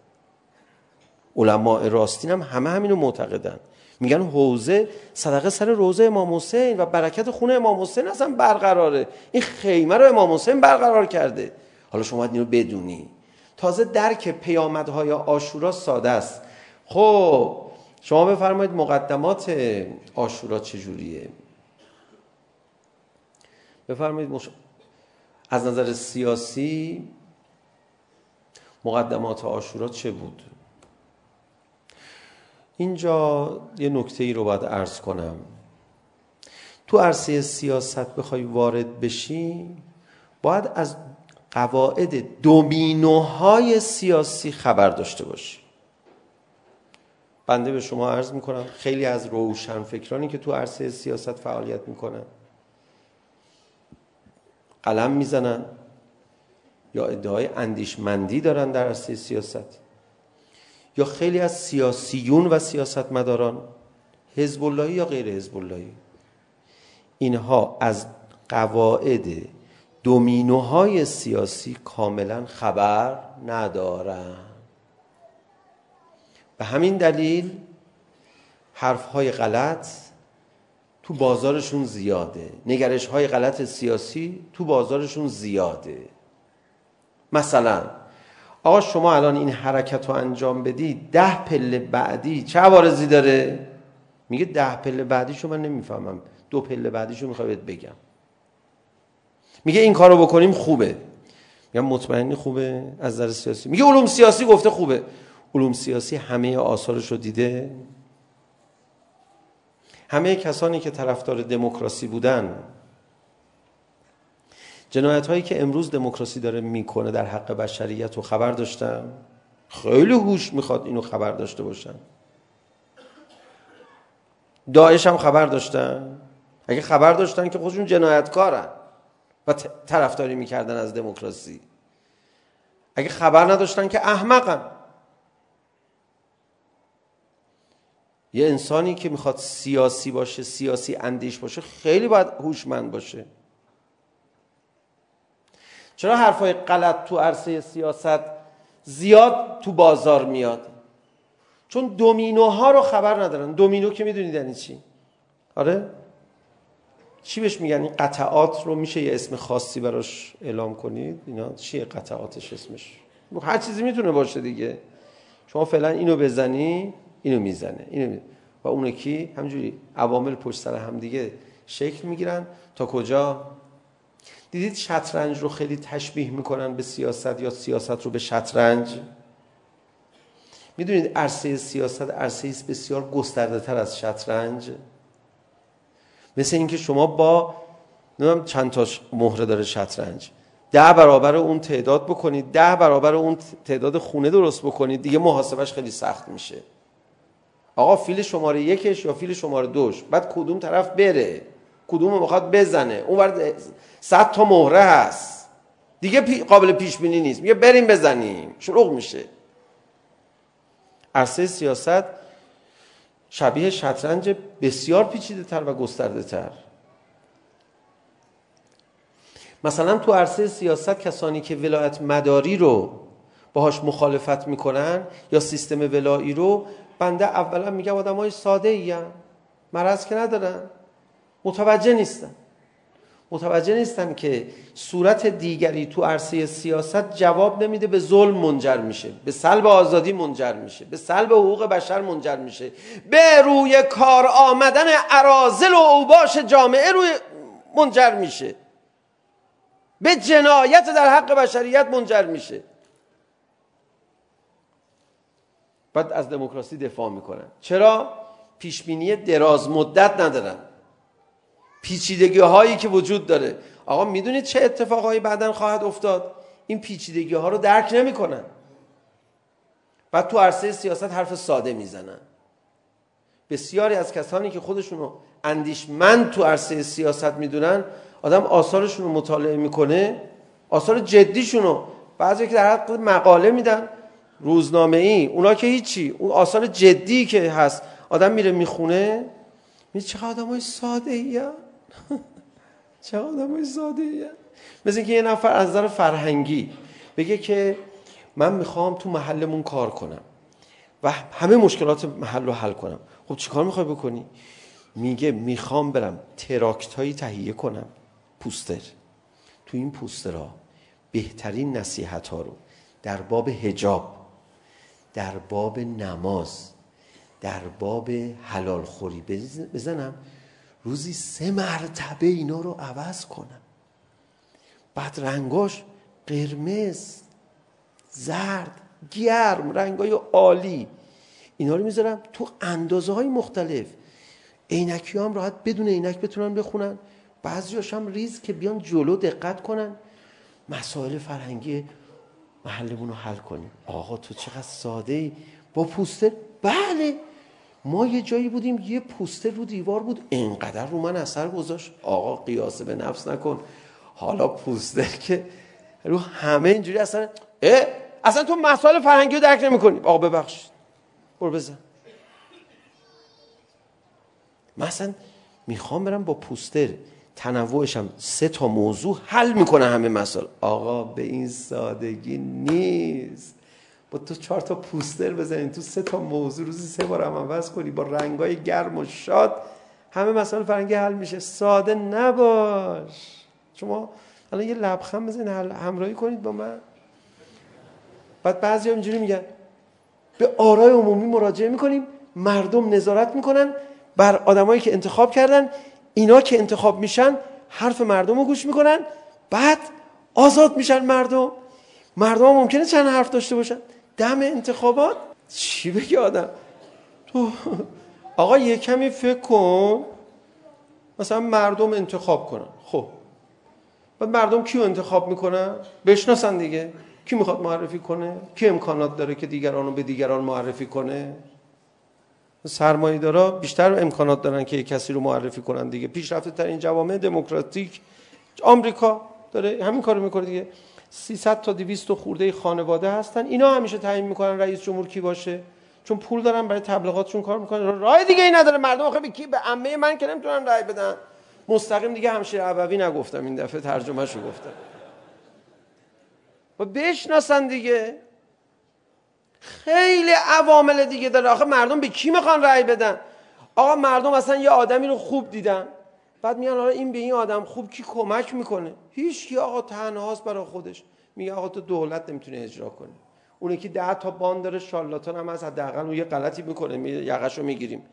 علماء راستین هم همه همینو معتقدن. میگن حوزه صدقه سر روزه امام حسین و برکت خونه امام حسین اصلا برقراره. این خیمه رو امام حسین برقرار کرده. حالا شما باید اینو بدونی. تازه درک پیامدهای آشورا ساده است. خب شما بفرمایید مقدمات آشورا چجوریه؟ بفرمایید مش... از نظر سیاسی مقدمات آشورا چه بود؟ اینجا یه نکته ای رو باید عرض کنم تو عرصه سیاست بخوای وارد بشی باید از قواعد دومینوهای سیاسی خبر داشته باشی بنده به شما عرض میکنم خیلی از روشن فکرانی که تو عرصه سیاست فعالیت میکنن قلم میزنن یا ادعای اندیشمندی دارن در عرصه سیاست یا خیلی از سیاسیون و سیاستمداران حزب اللهی یا غیر حزب اللهی اینها از قواعد دومینوهای سیاسی کاملا خبر ندارن به همین دلیل حرفهای غلط تو بازارشون زیاده نگرش های غلط سیاسی تو بازارشون زیاده مثلا آقا شما الان این حرکت رو انجام بدی ده پله بعدی چه عوارضی داره؟ میگه ده پله بعدیشو من نمیفهمم. دو پله بعدیشو میخوام بهت بگم. میگه این کارو بکنیم خوبه. میگم مطمئنی خوبه از نظر سیاسی. میگه علوم سیاسی گفته خوبه. علوم سیاسی همه آثارش رو دیده. همه کسانی که طرفدار دموکراسی بودن جنایت هایی که امروز دموکراسی داره میکنه در حق بشریت رو خبر داشتم خیلی هوش میخواد اینو خبر داشته باشن. داعش هم خبر داشتن. اگه خبر داشتن که خودشون جنایتکارن و طرفداری میکردن از دموکراسی. اگه خبر نداشتن که احمقن. یه انسانی که میخواد سیاسی باشه سیاسی اندیش باشه خیلی باید هوشمند باشه. چرا حرفای غلط تو عرصه سیاست زیاد تو بازار میاد؟ چون دومینوها رو خبر ندارن. دومینو که میدونید یعنی چی؟ آره؟ چی بهش میگن؟ این قطعات رو میشه یه اسم خاصی براش اعلام کنید؟ اینا چیه قطعاتش اسمش؟ هر چیزی میتونه باشه دیگه. شما فعلا اینو بزنی اینو میزنه. اینو می... و اون کی همجوری عوامل پشت سر هم دیگه شکل میگیرن. تا کجا؟ دیدید شطرنج رو خیلی تشبیه میکنن به سیاست یا سیاست رو به شطرنج؟ میدونید عرصه سیاست عرصه است بسیار گسترده تر از شطرنج. مثل اینکه شما با نمیدونم چند تا مهره داره شطرنج. ده برابر اون تعداد بکنید ده برابر اون تعداد خونه درست بکنید دیگه محاسبش خیلی سخت میشه. آقا فیل شماره یکش یا فیل شماره دوش؟ بعد کدوم طرف بره؟ کدوم میخواد بزنه. اون ور 100 تا مهره هست. دیگه پی... قابل پیش بینی نیست. میگه بریم بزنیم. شروع میشه. عرصه سیاست شبیه شطرنج بسیار پیچیده تر و گسترده تر مثلا تو عرصه سیاست کسانی که ولایت مداری رو باهاش مخالفت میکنن یا سیستم ولایی رو بنده اولا میگم آدمای ساده ای مرض که ندارن. متوجه نیستن. متوجه نیستن که صورت دیگری تو عرصه سیاست جواب نمیده به ظلم منجر میشه به سلب آزادی منجر میشه به سلب حقوق بشر منجر میشه. به روی کار آمدن ارازل و اوباش جامعه روی منجر میشه. به جنایت در حق بشریت منجر میشه. بعد از دموکراسی دفاع میکنن. چرا؟ پیش بینی دراز مدت ندارن. پیچیدگی هایی که وجود داره. آقا میدونید چه اتفاقایی بعدا خواهد افتاد؟ این پیچیدگی ها رو درک نمیکنن. و تو عرصه سیاست حرف ساده میزنن. بسیاری از کسانی که خودشون رو اندیشمند تو عرصه سیاست میدونن آدم آثارشون رو مطالعه میکنه آثار جدیشون رو بعضی که در حق مقاله میدن. روزنامه ای اونا که هیچی اون آثار جدی که هست آدم میره میخونه می چه آدمای ساده ای چه آدم ساده مثل اینکه یه نفر از نظر فرهنگی بگه که من میخوام تو محلمون کار کنم و همه مشکلات محل رو حل کنم خب چیکار میخوای بکنی میگه میخوام برم تراکت هایی تهیه کنم پوستر تو این پوسترها بهترین نصیحت ها رو در باب حجاب در باب نماز در باب حلال خوری بزنم روزی سه مرتبه اینا رو عوض کنم. بعد رنگاش قرمز زرد گرم رنگای عالی. اینا رو میذارم تو اندازه های مختلف. عینکی هم راحت بدون عینک بتونن بخونن. بعضیاش هم ریز که بیان جلو دقت کنن. مسائل فرهنگی محلمون رو حل کنیم. آقا تو چقدر ساده ای با پوستر؟ بله. ما یه جایی بودیم یه پوستر رو دیوار بود. اینقدر رو من اثر گذاشت. آقا قیاسه به نفس نکن. حالا پوستر که رو همه اینجوری اصلا اه اصلا تو مسائل فرهنگی رو درک نمی‌کنی. آقا ببخشید. برو بزن. من اصلا میخوام برم با پوستر تنوعش هم سه تا موضوع حل میکنه همه مسائل. آقا به این سادگی نیست. با تو چهار تا پوستر بزنی تو سه تا موضوع روزی سه بار هم عوض کنی با رنگای گرم و شاد همه مسائل فرنگی حل میشه ساده نباش شما الان یه لبخند بزنید همراهی کنید با من بعد بعضی هم اینجوری میگن به آرای عمومی مراجعه میکنیم مردم نظارت میکنن بر آدمایی که انتخاب کردن اینا که انتخاب میشن حرف مردم رو گوش میکنن بعد آزاد میشن مردم مردم ها ممکنه چند حرف داشته باشن دم انتخابات؟ چی بگه آدم؟ تو آقا یه کمی فکر کن. مثلا مردم انتخاب کنن. خب. بعد مردم کیو انتخاب میکنن؟ بشناسن دیگه. کی میخواد معرفی کنه؟ کی امکانات داره که دیگرانو به دیگران معرفی کنه؟ سرمایه دارا بیشتر امکانات دارن که کسی رو معرفی کنن دیگه. پیشرفته ترین جوامع دموکراتیک آمریکا داره همین کارو میکنه دیگه. 300 تا 200 خورده خانواده هستن. اینا همیشه تعیین میکنن رئیس جمهور کی باشه. چون پول دارن برای تبلیغاتشون کار میکنن. راه دیگه ای نداره مردم. آخه به کی به عمه من که نمیتونن رای بدن مستقیم دیگه همشیر عبوی نگفتم این دفعه ترجمه شو گفتم. و بشناسن دیگه. خیلی عوامل دیگه داره. آخه مردم به کی میخوان رأی بدن؟ آقا مردم اصلا یه آدمی رو خوب دیدن. بعد میان حالا این به این آدم خوب کی کمک میکنه؟ هیچ کی آقا تنهاست برای خودش. میگه آقا تو دولت نمیتونه اجرا کنه اون که 10 تا بان داره شالاتان هم از حداقل اون یه غلطی میکنه می یقشو میگیریم.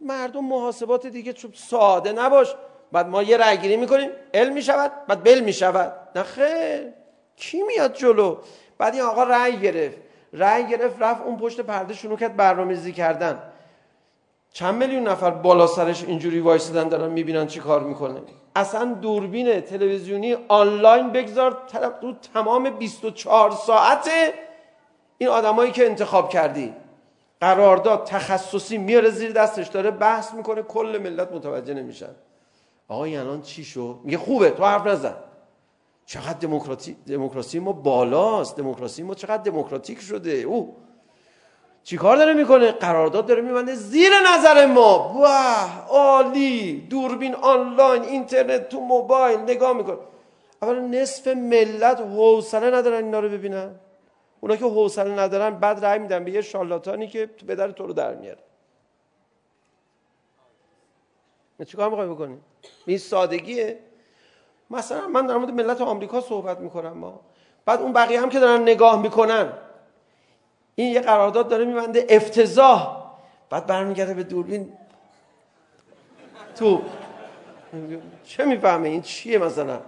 مردم محاسبات دیگه چوب ساده نباش. بعد ما یه رأی گیری میکنیم علم میشود بعد بل میشود. نه خیر. کی میاد جلو؟ بعد این آقا رأی گرفت. رأی گرفت رفت اون پشت پرده شروع کرد برنامه‌ریزی کردن. چند میلیون نفر بالا سرش اینجوری وایسادن دارن میبینن چی کار میکنه اصلا دوربین تلویزیونی آنلاین بگذار طرف رو تمام 24 ساعت این آدمایی که انتخاب کردی. قرارداد تخصصی میاره زیر دستش داره بحث میکنه کل ملت متوجه نمیشن آقا این الان چی شو میگه خوبه تو حرف نزن. چقدر دموکراسی دموکراسی ما بالاست دموکراسی ما چقدر دموکراتیک شده؟ او چی کار داره میکنه؟ قرارداد داره میبنده زیر نظر ما. واه عالی. دوربین آنلاین اینترنت تو موبایل نگاه میکنه اولا نصف ملت حوصله ندارن اینا رو ببینن. اونا که حوصله ندارن بعد رای میدن به یه شالاتانی که به در تو رو در میاره. چیکار میخوای بکنی این سادگیه. مثلا من در مورد ملت آمریکا صحبت میکنم ما. بعد اون بقیه هم که دارن نگاه میکنن. این یه قرارداد داره میبنده افتضاح. بعد برمیگرده به دوربین. تو چه میفهمه این چیه مثلا؟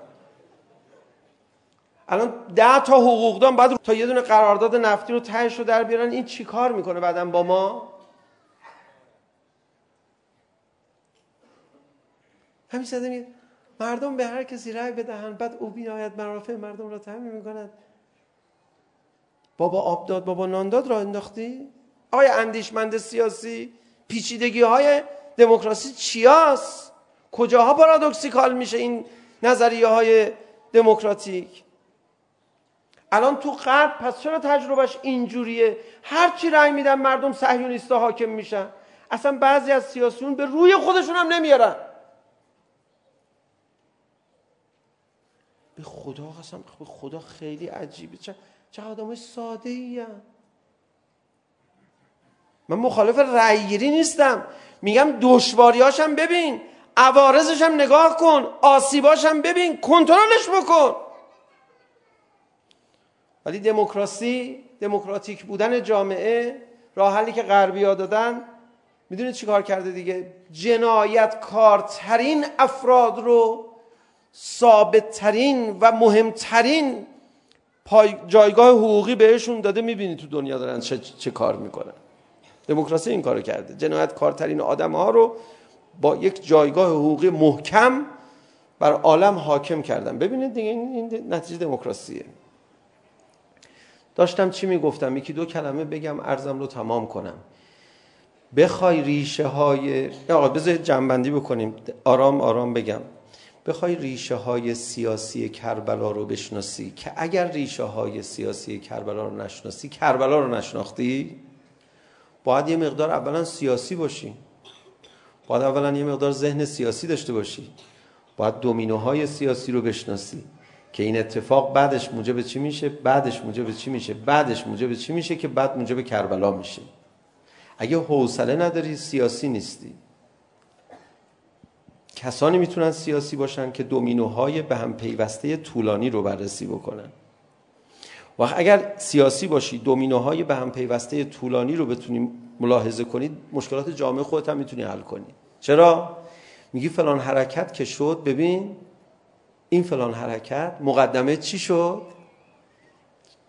الان 10 تا حقوقدان بعد تا یه دونه قرارداد نفتی رو تهش رو در بیارن این چیکار میکنه بعدن با ما؟ همین صدا میگه مردم به هر کسی رأی بدهن بعد او بیاید منافع مردم را تامین میکند. بابا آب داد بابا نان داد را انداختی آیا اندیشمند سیاسی پیچیدگی های دموکراسی چیاست کجاها پارادوکسیکال میشه این نظریه های دموکراتیک الان تو غرب پس چرا تجربهش اینجوریه هر چی رای میدن مردم صهیونیستا حاکم میشن اصلا بعضی از سیاسیون به روی خودشون هم نمیارن به خدا قسم به خدا خیلی عجیبه چه چه آدم ساده ایم من مخالف رأیگیری نیستم میگم دشواریاشم ببین عوارضشم نگاه کن آسیباشم ببین کنترلش بکن ولی دموکراسی دموکراتیک بودن جامعه راه حلی که غربی‌ها دادن میدونید چیکار کرده دیگه جنایت کارترین افراد رو ثابتترین و مهمترین پای جایگاه حقوقی بهشون داده میبینی تو دنیا دارن چه, چه کار میکنن. دموکراسی این کارو کرده. جنایت کارترین آدم ها رو با یک جایگاه حقوقی محکم بر عالم حاکم کردن. ببینید دیگه این نتیجه دموکراسیه. داشتم چی میگفتم؟ یکی دو کلمه بگم ارزم رو تمام کنم. بخوای ریشه های آقا بذار جنبندی بکنیم. آرام آرام بگم. بخوای ریشه های سیاسی کربلا رو بشناسی که اگر ریشه های سیاسی کربلا رو نشناسی کربلا رو نشناختی؟ باید یه مقدار اولا سیاسی باشی. باید اولا یه مقدار ذهن سیاسی داشته باشی. باید دومینوهای سیاسی رو بشناسی که این اتفاق بعدش موجب چی میشه؟ بعدش موجب چی میشه؟ بعدش موجب چی میشه که بعد موجب کربلا میشه. اگه حوصله نداری سیاسی نیستی. کسانی میتونن سیاسی باشن که دومینوهای به هم پیوسته طولانی رو بررسی بکنن. و اگر سیاسی باشی دومینوهای به هم پیوسته طولانی رو بتونی ملاحظه کنید مشکلات جامعه خودت هم میتونی حل کنی. چرا؟ میگی فلان حرکت که شد ببین این فلان حرکت مقدمه چی شد؟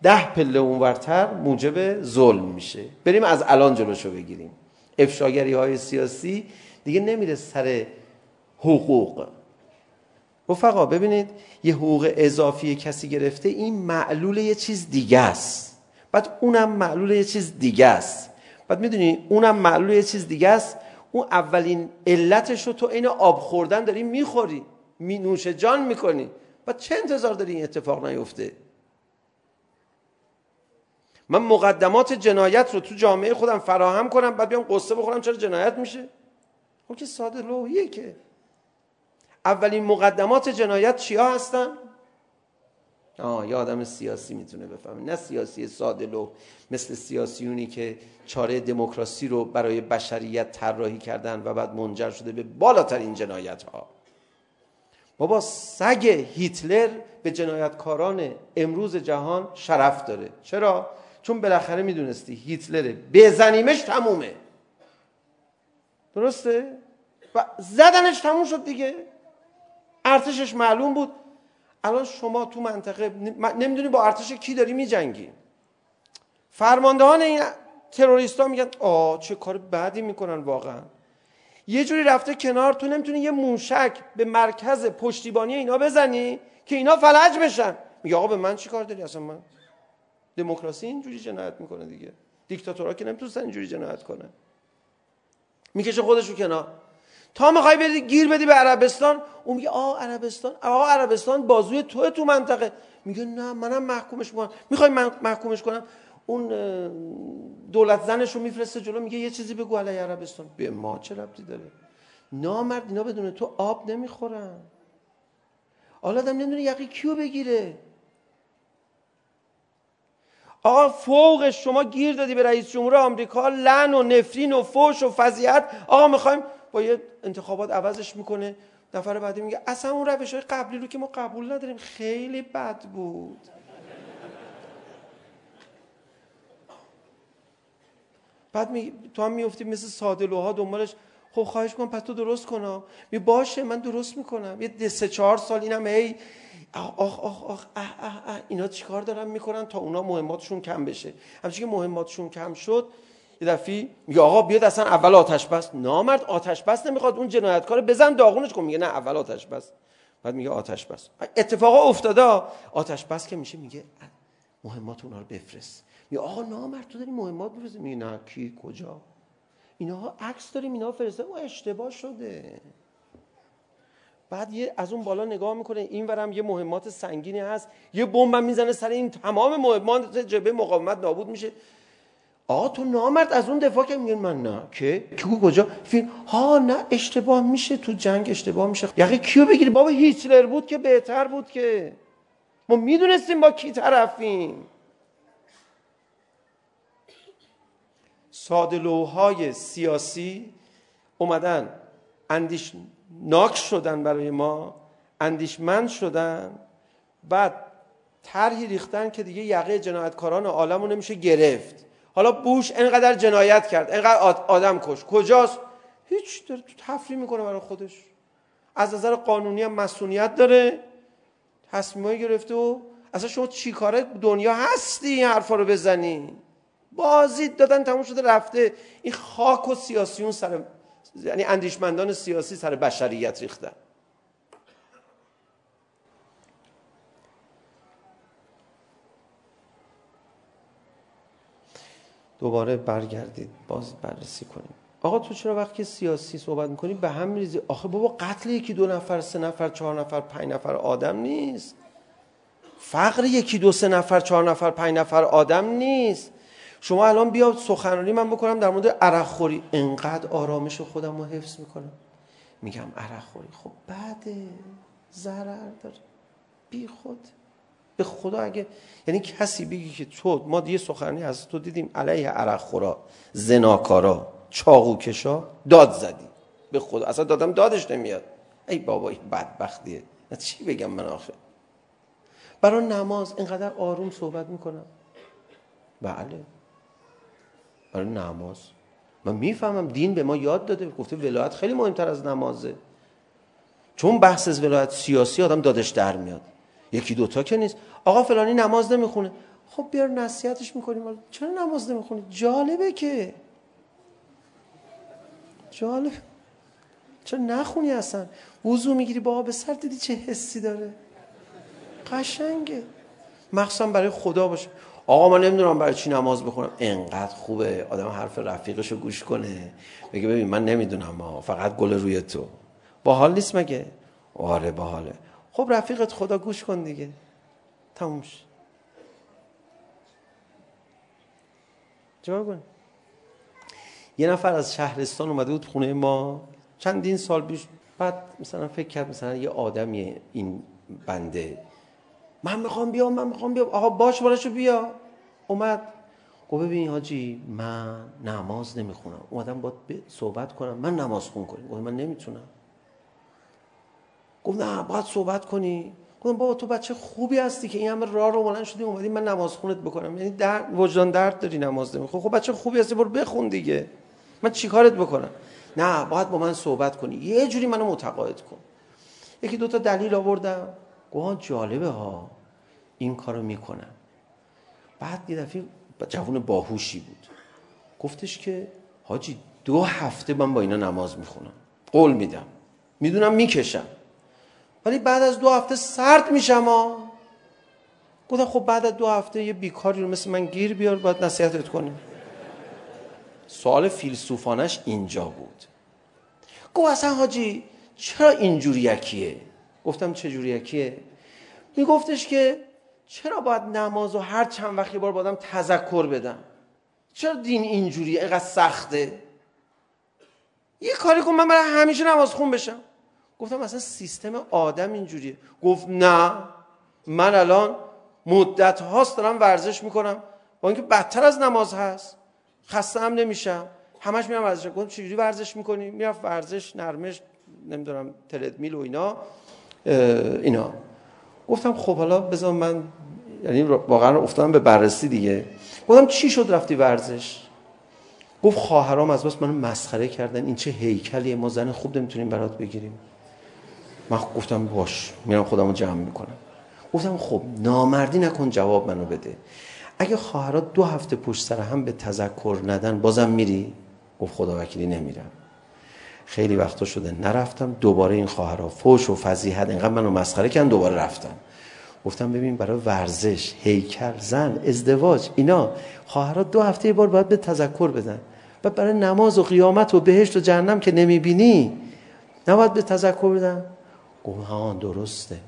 ده پله اونورتر موجب ظلم میشه. بریم از الان جلوشو بگیریم. افشاگری های سیاسی دیگه نمیره سر حقوق. رفقا ببینید یه حقوق اضافی کسی گرفته این معلول یه چیز دیگه است. بعد اونم معلول یه چیز دیگه است. بعد میدونی اونم معلول یه چیز دیگه است. اون اولین علتش رو تو این آب خوردن داری میخوری می نوش جان میکنی. بعد چه انتظار داری این اتفاق نیفته؟ من مقدمات جنایت رو تو جامعه خودم فراهم کنم بعد بیام قصه بخورم چرا جنایت میشه؟ خب که ساده لوحیه که. اولین مقدمات جنایت چیا هستن؟ آه یه آدم سیاسی میتونه بفهمه. نه سیاسی ساده لو مثل سیاسیونی که چاره دموکراسی رو برای بشریت طراحی کردن و بعد منجر شده به بالاترین جنایت ها بابا سگ هیتلر به جنایتکاران امروز جهان شرف داره. چرا؟ چون بالاخره میدونستی هیتلره بزنیمش تمومه. درسته؟ و زدنش تموم شد دیگه. ارتشش معلوم بود. الان شما تو منطقه نمیدونی با ارتش کی داری میجنگی. فرماندهان این تروریستا میگن آ چه کار بدی میکنن واقعا. یه جوری رفته کنار تو نمیتونی یه موشک به مرکز پشتیبانی اینا بزنی که اینا فلج بشن. میگه آقا به من چی کار داری؟ اصلا من دموکراسی اینجوری جنایت میکنه دیگه. دیکتاتورها که نمیتونن اینجوری جنایت کنن. میکشه خودش رو کنار. تا میخوای بدی گیر بدی به عربستان اون میگه آ عربستان آ عربستان بازوی تو تو منطقه میگه نه منم محکومش میکنم میخوای من محکومش کنم اون دولت زنش رو میفرسته جلو میگه یه چیزی بگو علی عربستان به ما چه ربطی داره نامرد اینا بدون تو آب نمیخورن حالا آدم نمیدونه یقی کیو بگیره آقا فوق شما گیر دادی به رئیس جمهور آمریکا لعن و نفرین و فوش و فضیحت آقا میخوایم با یه انتخابات عوضش میکنه. نفر بعدی میگه اصلا اون روش های قبلی رو که ما قبول نداریم خیلی بد بود. بعد می... تو هم میفتی مثل سادلوها دنبالش خب خواهش کنم پس تو درست کنم می باشه من درست میکنم. یه سه چهار سال اینم هی آخ آخ آخ آخ اه اه اه اینا چیکار دارن میکنن تا اونا مهماتشون کم بشه؟ همچنین که مهماتشون کم شد یه دفعه میگه آقا بیاد اصلا اول آتش بس. نامرد آتش بس نمیخواد. اون جنایتکار بزن داغونش کن. میگه نه اول آتش بس. بعد میگه آتش بس. اتفاقا افتاده. آتش بس که میشه میگه مهمات اونا رو بفرست. میگه آقا نامرد تو داری مهمات بفرست میگه نه کی کجا؟ اینا عکس داریم اینا فرسته. او اشتباه شده. بعد یه از اون بالا نگاه میکنه. این ورم یه مهمات سنگینی هست. یه بمب میزنه سر این تمام مهمات. جبهه مقاومت نابود میشه. آقا تو نامرد از اون دفاع که میگن من نه که کیو کجا فیلم ها نه اشتباه میشه تو جنگ اشتباه میشه یقه کیو بگیری بابا هیتلر بود که بهتر بود که ما میدونستیم با کی طرفیم سادلوهای سیاسی اومدن اندیش ناک شدن برای ما اندیشمند شدن بعد طرحی ریختن که دیگه یقه جنایتکاران عالمو نمیشه گرفت حالا بوش انقدر جنایت کرد انقدر آدم کش کجاست هیچ داره تو تفریح میکنه برای خودش از نظر قانونی هم مسئولیت داره تصمیمای گرفته و اصلا شما چی کاره دنیا هستی این حرفا رو بزنی بازی دادن تموم شده رفته این خاک و سیاسیون سر یعنی اندیشمندان سیاسی سر بشریت ریختن دوباره برگردید. باز بررسی کنیم. آقا تو چرا وقتی سیاسی صحبت میکنی به هم میریزی؟ آخه بابا قتل یکی دو نفر سه نفر چهار نفر پنج نفر آدم نیست. فقر یکی دو سه نفر چهار نفر پنج نفر آدم نیست. شما الان بیا سخنرانی من بکنم در مورد عرق خوری انقدر آرامش خودم رو حفظ میکنم. میگم عرق خوری خب بعد ضرر داره. بی خود. به خدا اگه یعنی کسی بگی که تو ما یه سخنرانی از تو دیدیم علیه عرق خورا زناکارا چاقو کشا داد زدی. به خدا. اصلا دادم دادش نمیاد. ای بابا این بدبختیه. چی بگم من آخه؟ برای نماز اینقدر آروم صحبت میکنم. بله. برای نماز. من میفهمم دین به ما یاد داده. گفته ولایت خیلی مهمتر از نمازه. چون بحث از ولایت سیاسی آدم دادش در میاد. یکی دوتا که نیست. آقا فلانی نماز نمیخونه. خب بیار نصیحتش میکنیم. چرا نماز نمیخونه جالبه که. جالب. چرا نخونی اصلا؟ وضو میگیری با آب سر دیدی چه حسی داره. قشنگه. مخصوصا برای خدا باشه. آقا من نمیدونم برای چی نماز بخونم. انقدر خوبه. آدم حرف رفیقشو گوش کنه. بگه ببین من نمیدونم ما فقط گل روی تو. باحال نیست مگه؟ آره باحاله. خب رفیقت خدا گوش کن دیگه. تموم شد جواب کن. یه نفر از شهرستان اومده بود خونه ما. چندین سال پیش بعد مثلا فکر کرد مثلا یه آدمی این بنده. من میخوام بیام من میخوام بیام. آقا باش براشو بیا. اومد. گفت ببین حاجی من نماز نمیخونم. اومدم با صحبت کنم. من نماز خون کنم. گفت من نمیتونم. گفت نه باید صحبت کنی گفتم بابا تو بچه خوبی هستی که این همه راه رو بلند شدی اومدی من نماز خونت بکنم یعنی در وجدان درد داری نماز نمیخونی خب بچه خوبی هستی برو بخون دیگه من چیکارت بکنم نه باید با من صحبت کنی یه جوری منو متقاعد کن یکی دو تا دلیل آوردم گفتم جالبه ها این کارو میکنم بعد یه دفعه جوون باهوشی بود گفتش که حاجی دو هفته من با اینا نماز میخونم قول میدم میدونم میکشم ولی بعد از دو هفته سرد میشم ها گفتم خب بعد از دو هفته یه بیکاری رو مثل من گیر بیار باید نصیحتت کنه سوال فیلسوفانش اینجا بود. گفت اصلا حاجی چرا اینجوری یکیه؟ گفتم چه جوری یکیه؟ میگفتش که چرا باید نماز و هر چند وقت یه بار بادم تذکر بدم؟ چرا دین اینجوری اینقدر سخته؟ یه کاری کن من برای همیشه نماز خون بشم. گفتم اصلا سیستم آدم اینجوریه. گفت نه من الان مدت هاست دارم ورزش میکنم. با اینکه بدتر از نماز هست. خسته هم نمیشم. همش میرم ورزش گفتم چجوری ورزش میکنی؟ میرفت ورزش نرمش نمیدونم تردمیل و اینا. اینا. گفتم خب حالا بذار من یعنی واقعا افتادم به بررسی دیگه. گفتم چی شد رفتی ورزش؟ گفت خواهرام از بس منو مسخره کردن. این چه هیکلیه؟ ما زن خوب نمیتونیم برات بگیریم. من گفتم باش. میرم خودم رو جمع میکنم. گفتم خب نامردی نکن جواب منو بده. اگه خواهرات دو هفته پشت سر هم به تذکر ندن بازم میری؟ گفت خدا وکیلی نمیرم. خیلی وقتا شده نرفتم دوباره این خواهرا فوش و فضیحت اینقدر منو مسخره کردن دوباره رفتم. گفتم ببین برای ورزش هیکل زن ازدواج اینا خواهرات دو هفته یه بار باید به تذکر بدن. و برای نماز و قیامت و بهشت و جهنم که نمیبینی نباید به تذکر بدن. گفتم درسته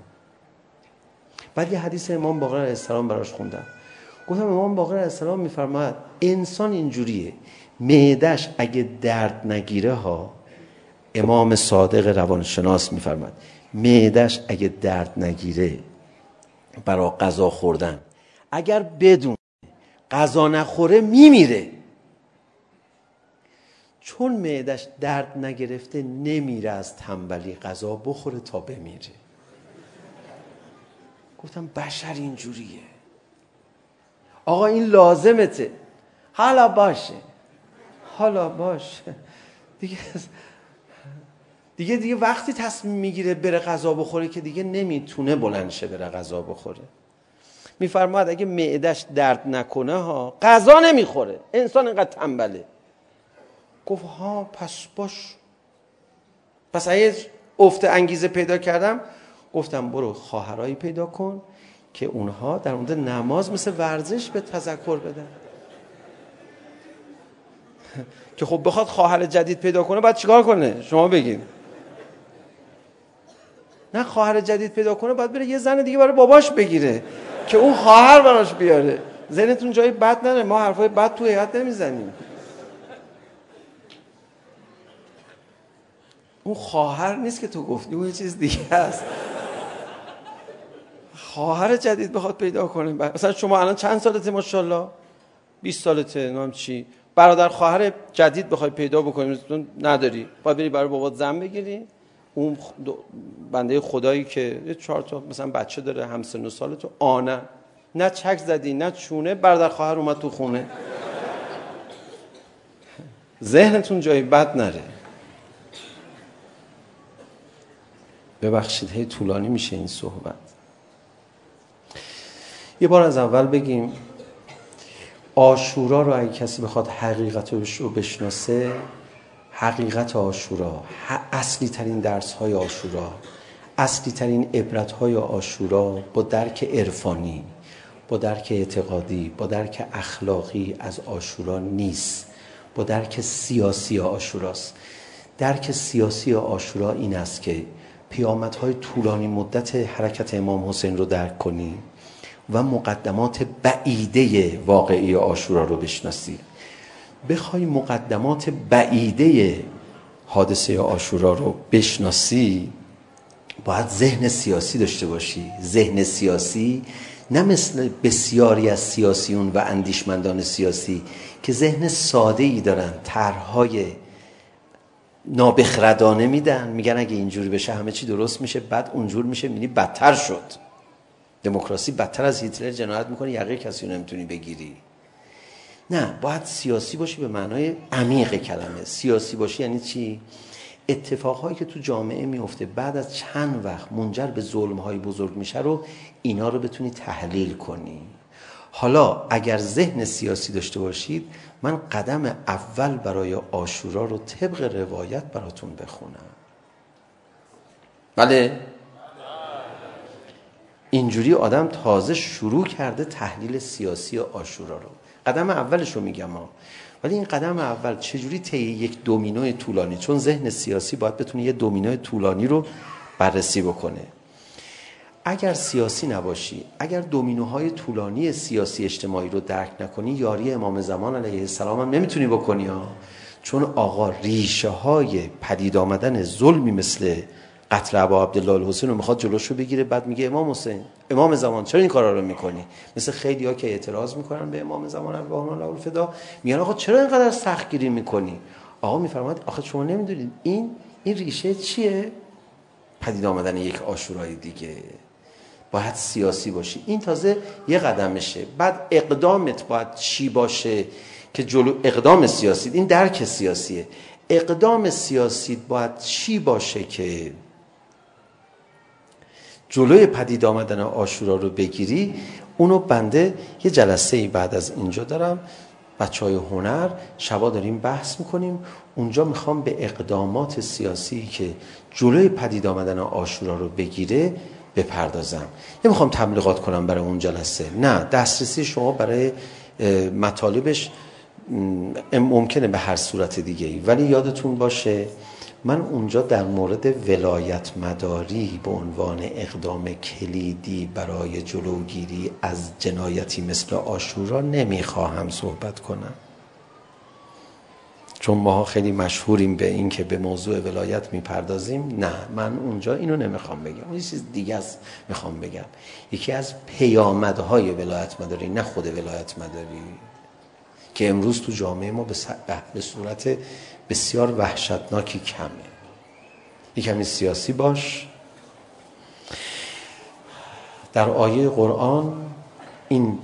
بعد یه حدیث امام باقر علیه السلام براش خوندم گفتم امام باقر علیه السلام میفرماید انسان اینجوریه معدش اگه درد نگیره ها امام صادق روانشناس میفرماید معدش اگه درد نگیره برای غذا خوردن اگر بدون غذا نخوره میمیره چون معدش درد نگرفته نمیره از تنبلی غذا بخوره تا بمیره. گفتم بشر اینجوریه. آقا این لازمته. حالا باشه. حالا باشه. دیگه دیگه دیگه وقتی تصمیم میگیره بره غذا بخوره که دیگه نمیتونه بلند شه بره غذا بخوره. میفرماد اگه معدش درد نکنه ها غذا نمیخوره. انسان اینقدر تنبله. گفت ها پس باش. پس اگه افت انگیزه پیدا کردم. گفتم برو خواهرایی پیدا کن که اونها در مورد نماز مثل ورزش به تذکر بدن. که خب بخواد خواهر جدید پیدا کنه بعد چیکار کنه؟ شما بگین. نه خواهر جدید پیدا کنه بعد بره یه زن دیگه برای باباش بگیره که اون خواهر براش بیاره. ذهنتون جای بد نره ما حرفای بد تو هیئت نمیزنیم. اون خواهر نیست که تو گفتی. اون یه چیز دیگه است. خواهر جدید بخواد پیدا کنه مثلا شما الان چند سالته ماشاءالله؟ 20 سالته نام چی. برادر خواهر جدید بخوای پیدا بکنی نداری. باید بری برای بابات زن بگیری. اون بنده خدایی که چهار تا مثلا بچه داره هم سن و سال تو. آنه. نه چک زدی نه چونه. برادر خواهر اومد تو خونه. ذهنتون جای بد نره. ببخشید. هی طولانی میشه این صحبت. یه بار از اول بگیم آشورا رو اگه کسی بخواد حقیقتش رو بشناسه حقیقت آشورا اصلی ترین درس های آشورا اصلی ترین عبرت های آشورا با درک عرفانی با درک اعتقادی با درک اخلاقی از آشورا نیست. با درک سیاسی آشوراست. درک سیاسی آشورا این است که پیامدهای طولانی مدت حرکت امام حسین رو درک کنی و مقدمات بعیده واقعی آشورا رو بشناسی. بخوای مقدمات بعیده حادثه آشورا رو بشناسی باید ذهن سیاسی داشته باشی. ذهن سیاسی نه مثل بسیاری از سیاسیون و اندیشمندان سیاسی که ذهن ساده ای دارن طرحهای نابخردانه میدن. میگن اگه اینجوری بشه همه چی درست میشه بعد اونجور میشه. میبینی بدتر شد. دموکراسی بدتر از هیتلر جنایت میکنه. یقه کسی رو نمیتونی بگیری. نه باید سیاسی باشی به معنای عمیق کلمه. سیاسی باشی یعنی چی؟ اتفاقهایی که تو جامعه میفته بعد از چند وقت منجر به ظلم‌های بزرگ میشه رو اینا رو بتونی تحلیل کنی. حالا اگر ذهن سیاسی داشته باشید من قدم اول برای آشورا رو طبق روایت براتون بخونم. بله. اینجوری آدم تازه شروع کرده تحلیل سیاسی آشورا رو. قدم اولش رو میگم ها ولی این قدم اول چجوری طی یک دومینوی طولانی؟ چون ذهن سیاسی باید بتونه یه دومینوی طولانی رو بررسی بکنه. اگر سیاسی نباشی اگر دومینوهای طولانی سیاسی اجتماعی رو درک نکنی یاری امام زمان علیه السلام هم نمیتونی بکنی ها. چون آقا ریشه های پدید آمدن ظلمی مثل قتل ابا عبدالله الحسین رو میخواد جلوشو بگیره بعد میگه امام حسین امام زمان چرا این کارا رو میکنی؟ مثل خیلی ها که اعتراض میکنن به امام زمان الله الله الفدا میگن آقا چرا اینقدر سختگیری میکنی؟ آقا میفرماد آخه شما نمیدونید این این ریشه چیه؟ پدید آمدن یک آشورای دیگه. باید سیاسی باشی این تازه یه قدمشه. بعد اقدامت باید چی باشه که جلو اقدام سیاسی. این درک سیاسیه. اقدام سیاسی باید چی باشه که جلوی پدید آمدن آشورا رو بگیری اونو بنده یه جلسه ای بعد از اینجا دارم. بچه های هنر شبا داریم بحث میکنیم. اونجا میخوام به اقدامات سیاسی که جلوی پدید آمدن آشورا رو بگیره بپردازم. نمیخوام تبلیغات کنم برای اون جلسه. نه دسترسی شما برای مطالبش ممکنه به هر صورت دیگه ای ولی یادتون باشه من اونجا در مورد ولایت مداری به عنوان اقدام کلیدی برای جلوگیری از جنایتی مثل آشورا نمیخواهم صحبت کنم. چون ماها خیلی مشهوریم به این که به موضوع ولایت میپردازیم نه من اونجا اینو نمیخوام بگم. اون چیز دیگه است میخوام بگم. یکی از پیامدهای ولایت مداری نه خود ولایت مداری که امروز تو جامعه ما به, س... به صورت بسیار وحشتناکی کمه. یکمی سیاسی باش. در آیه قرآن این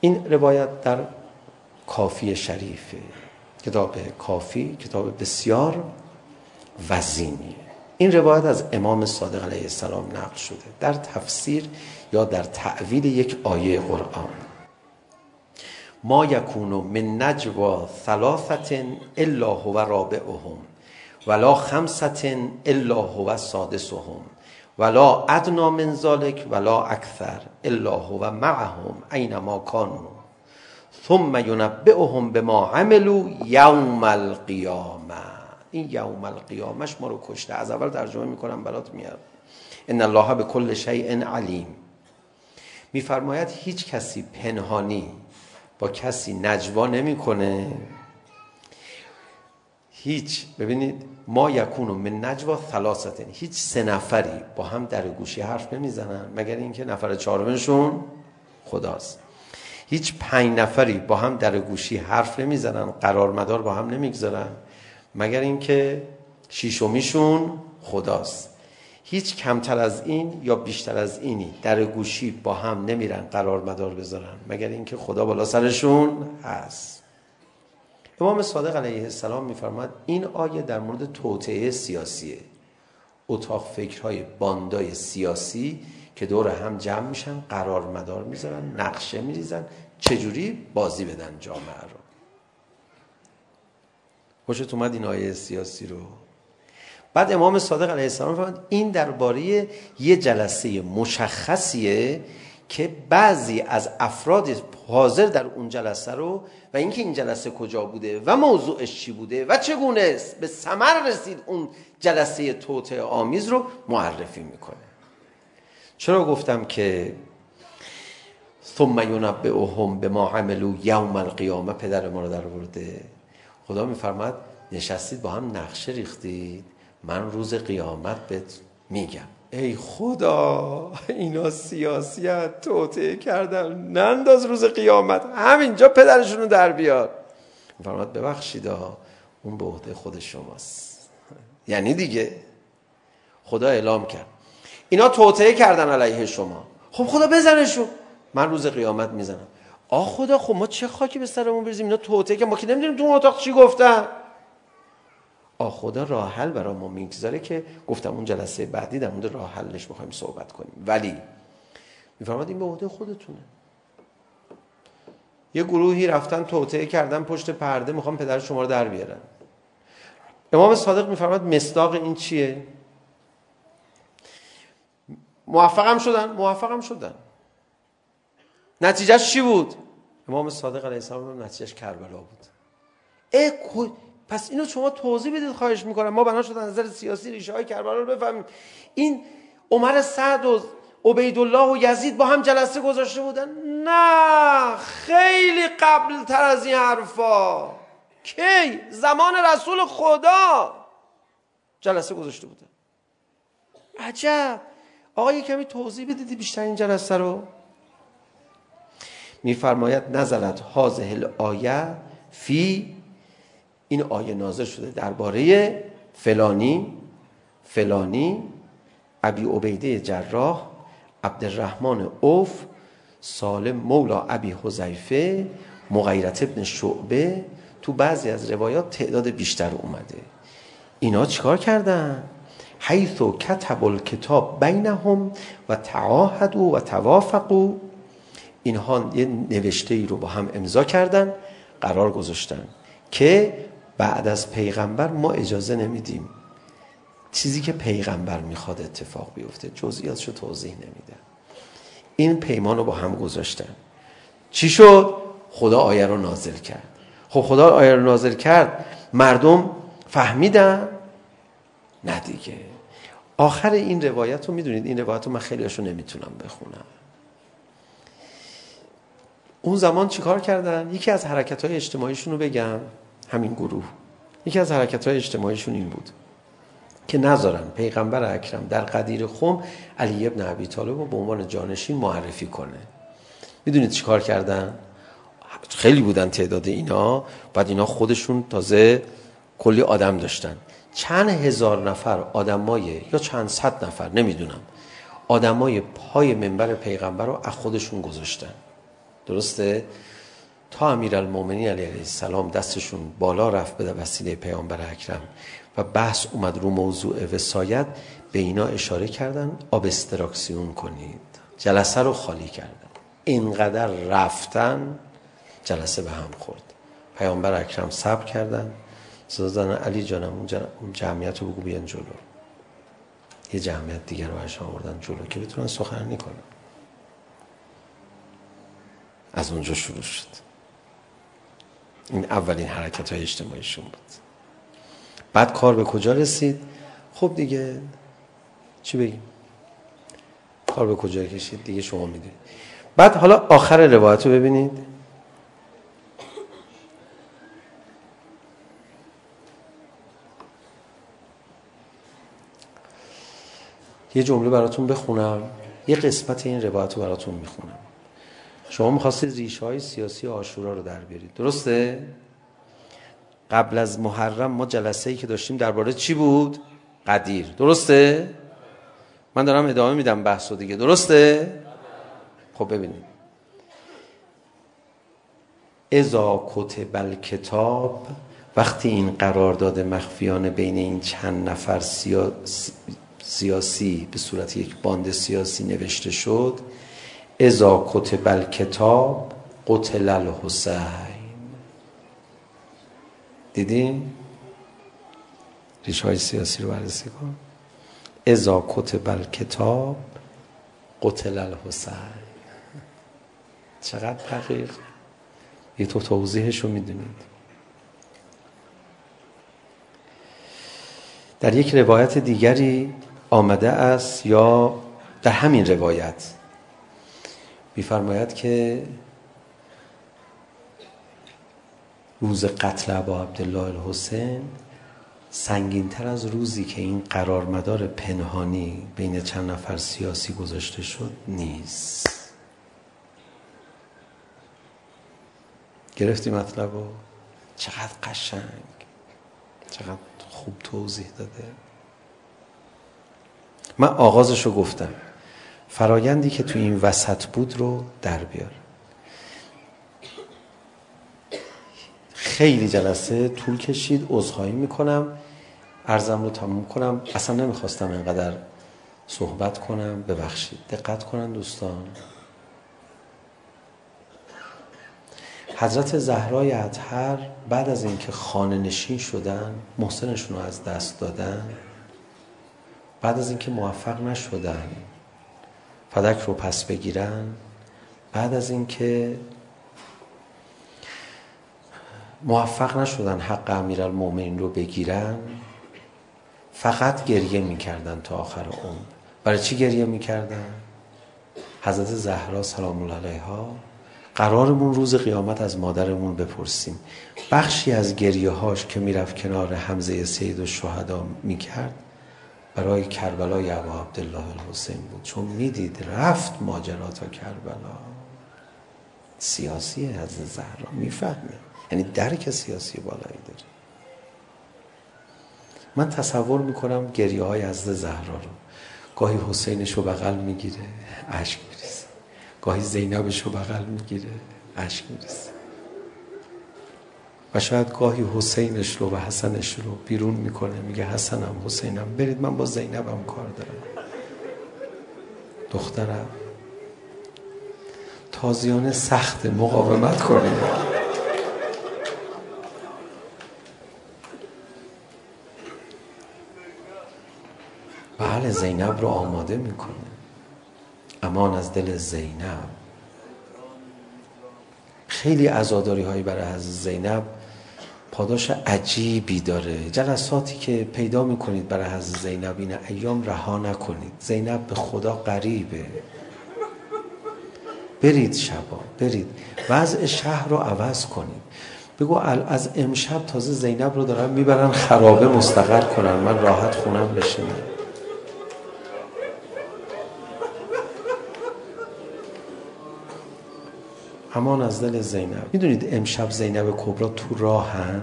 این روایت در کافی شریفه. کتاب کافی کتاب بسیار وزینیه این روایت از امام صادق علیه السلام نقل شده در تفسیر یا در تعویل یک آیه قرآن ما یکون من نجوا ثلاثه الا هو رابعهم ولا خمسه الا هو سادسهم ولا ادنا من ذلك ولا اكثر الا هو معهم اينما كانوا ثم ينبئهم بما عملوا يوم القيامه این یوم القیامه ما رو کشته از اول ترجمه میکنم برات میاد ان الله به کل شیء علیم میفرماید هیچ کسی پنهانی با کسی نجوا نمیکنه هیچ ببینید ما یکونو من نجوا ثلاثتن هیچ سه نفری با هم در گوشی حرف نمیزنن مگر اینکه نفر چهارمشون خداست هیچ پنج نفری با هم در گوشی حرف نمیزنن قرار مدار با هم نمیگذارن مگر اینکه شیشومیشون خداست هیچ کمتر از این یا بیشتر از اینی در گوشی با هم نمیرن قرار مدار بذارن مگر اینکه خدا بالا سرشون هست امام صادق علیه السلام میفرماد این آیه در مورد توطئه سیاسیه اتاق فکرهای باندای سیاسی که دور هم جمع میشن قرار مدار میذارن نقشه میریزن چجوری بازی بدن جامعه رو؟ خوشت اومد این آیه سیاسی رو. بعد امام صادق علیه السلام فرمود این درباره یه جلسه مشخصیه که بعضی از افراد حاضر در اون جلسه رو و اینکه این جلسه کجا بوده و موضوعش چی بوده و چگونه به ثمر رسید اون جلسه توته آمیز رو معرفی میکنه. چرا گفتم که ثم ینبئهم بما عملوا یوم القیامه پدر ما رو در آورده خدا میفرماد نشستید با هم نقشه ریختید من روز قیامت بهت میگم ای خدا اینا سیاسیت توته کردن ننداز روز قیامت همینجا پدرشون رو در بیار فرماد ببخشید اون به عهده خود شماست یعنی دیگه خدا اعلام کرد اینا توته کردن علیه شما. خب خدا بزنشون من روز قیامت میزنم. آ خدا خب ما چه خاکی به سرمون بریزیم؟ اینا توته که ما که نمیدونیم تو اتاق چی گفتن. آ خدا راه حل برای ما میگذاره که گفتم اون جلسه بعدی در مورد راه حلش میخوایم صحبت کنیم. ولی میفرماد این به عهده خودتونه. یه گروهی رفتن توطئه کردن پشت پرده میخوام پدر شما رو در بیارن. امام صادق میفرماد مصداق این چیه؟ موفقم شدن موفقم شدن. نتیجهش چی بود؟ امام صادق علیه السلام هم نتیجهش کربلا بود. ای پس اینو شما توضیح بدید خواهش میکنم. ما بنا شد نظر سیاسی ریشه های کربلا رو بفهمیم. این عمر سعد و عبیدالله و یزید با هم جلسه گذاشته بودن؟ نه خیلی قبل تر از این حرفا. کی؟ زمان رسول خدا جلسه گذاشته بودن. عجب. آقا یه کمی توضیح بدید بیشتر این جلسه رو. میفرماید نزلت هاذه الايه فی این آیه نازل شده درباره فلانی فلانی ابی عبیده جراح عبدالرحمن اوف سالم مولا ابی حذیفه مغیرت ابن شعبه. تو بعضی از روایات تعداد بیشتر اومده. اینا چیکار کردن؟ حيث كتب الكتاب بينهم و تعاهدوا و توافقوا اینها یه نوشته ای رو با هم امضا کردن قرار گذاشتن که بعد از پیغمبر ما اجازه نمیدیم. چیزی که پیغمبر میخواد اتفاق بیفته جزئیاتشو توضیح نمیده. این پیمان رو با هم گذاشتن. چی شد؟ خدا آیه رو نازل کرد. خب خدا آیه رو نازل کرد مردم فهمیدن؟ نه دیگه. آخر این روایت رو میدونید این روایت رو من خیلی هاشو نمیتونم بخونم. اون زمان چیکار کردن؟ یکی از حرکت های اجتماعیشون رو بگم. همین گروه. یکی از حرکت های اجتماعیشون این بود که نذارن پیغمبر اکرم در قدیر خم علی ابن ابی طالب رو به عنوان جانشین معرفی کنه. میدونید چیکار کردن؟ خیلی بودن تعداد اینا. بعد اینا خودشون تازه کلی آدم داشتن. چند هزار نفر آدمای یا چند صد نفر نمیدونم. آدمای پای منبر پیغمبر رو از خودشون گذاشتن. درسته؟ تا امیرالمومنین علیه السلام دستشون بالا رفت به وسیله پیامبر اکرم و بحث اومد رو موضوع وصایت به اینا اشاره کردن ابستراکسیون کنید. جلسه رو خالی کردن. اینقدر رفتن جلسه به هم خورد. پیامبر اکرم صبر کردن. سازن علی جانم اون جمعیت رو بگو بیان جلو یه جمعیت دیگر رو برشان آوردن جلو که بتونن سخنرانی کنن از اونجا شروع شد این اولین حرکت های اجتماعیشون بود بعد کار به کجا رسید خب دیگه چی بگیم کار به کجا کشید دیگه شما میدونید بعد حالا آخر روایت رو ببینید یه جمله براتون بخونم یه قسمت این روایت رو براتون میخونم شما میخواستید ریشه های سیاسی آشورا رو در بیارید درسته؟ قبل از محرم ما جلسه ای که داشتیم درباره چی بود؟ قدیر درسته؟ من دارم ادامه میدم بحثو دیگه درسته؟ خب ببینید ازا کتب الکتاب وقتی این قرارداد مخفیانه بین این چند نفر سیاسی سیاسی به صورت یک باند سیاسی نوشته شد ازا کتب الکتاب قتل الحسین. دیدین؟ ریش های سیاسی رو بررسی کن ازا کتب الکتاب قتل الحسین. چقدر دقیق؟ یه تو توضیحش رو میدونید. در یک روایت دیگری آمده است یا در همین روایت. میفرماید که روز قتل ابا عبدالله الحسین سنگین تر از روزی که این قرارمدار پنهانی بین چند نفر سیاسی گذاشته شد نیست. گرفتی مطلب رو؟ چقدر قشنگ. چقدر خوب توضیح داده. من آغازش رو گفتم. فرایندی که تو این وسط بود رو در بیار. خیلی جلسه طول کشید عذرخواهی میکنم. عرضم رو تموم کنم. اصلا نمیخواستم اینقدر صحبت کنم. ببخشید. دقت کنن دوستان. حضرت زهرای اطهر بعد از اینکه خانه نشین شدن محسنشون رو از دست دادن. بعد از اینکه موفق نشدن فدک رو پس بگیرن. بعد از اینکه موفق نشدن حق امیر امیرالمومنین رو بگیرن فقط گریه میکردن تا آخر عمر. برای چی گریه میکردن؟ حضرت زهرا سلام الله علیها قرارمون روز قیامت از مادرمون بپرسیم. بخشی از گریه هاش که میرفت کنار حمزه سید و شهدا میکرد برای کربلای عبا عبدالله الحسین بود. چون میدید رفت ماجرا تا کربلا. سیاسی از زهرا میفهمه. یعنی درک سیاسی بالایی داره. من تصور میکنم گریه های از زهرا رو. گاهی حسینش رو بغل میگیره اشک میریزه. گاهی زینبش رو بغل میگیره اشک میریزه. و شاید گاهی حسینش رو و حسنش رو بیرون میکنه میگه حسنم حسینم. برید من با زینبم کار دارم. دخترم. تازیانه سخت مقاومت کنید بله زینب رو آماده میکنه. امان از دل زینب. خیلی عزاداری هایی برای از زینب. پاداش عجیبی داره. جلساتی که پیدا میکنید برای حضرت زینب این ایام رها نکنید. زینب به خدا قریبه برید شبا برید. وضع شهر رو عوض کنید. بگو از امشب تازه زینب رو دارن میبرن خرابه مستقر کنن. من راحت خونم بشینم. امان از دل زینب میدونید امشب زینب کبرا تو راه هم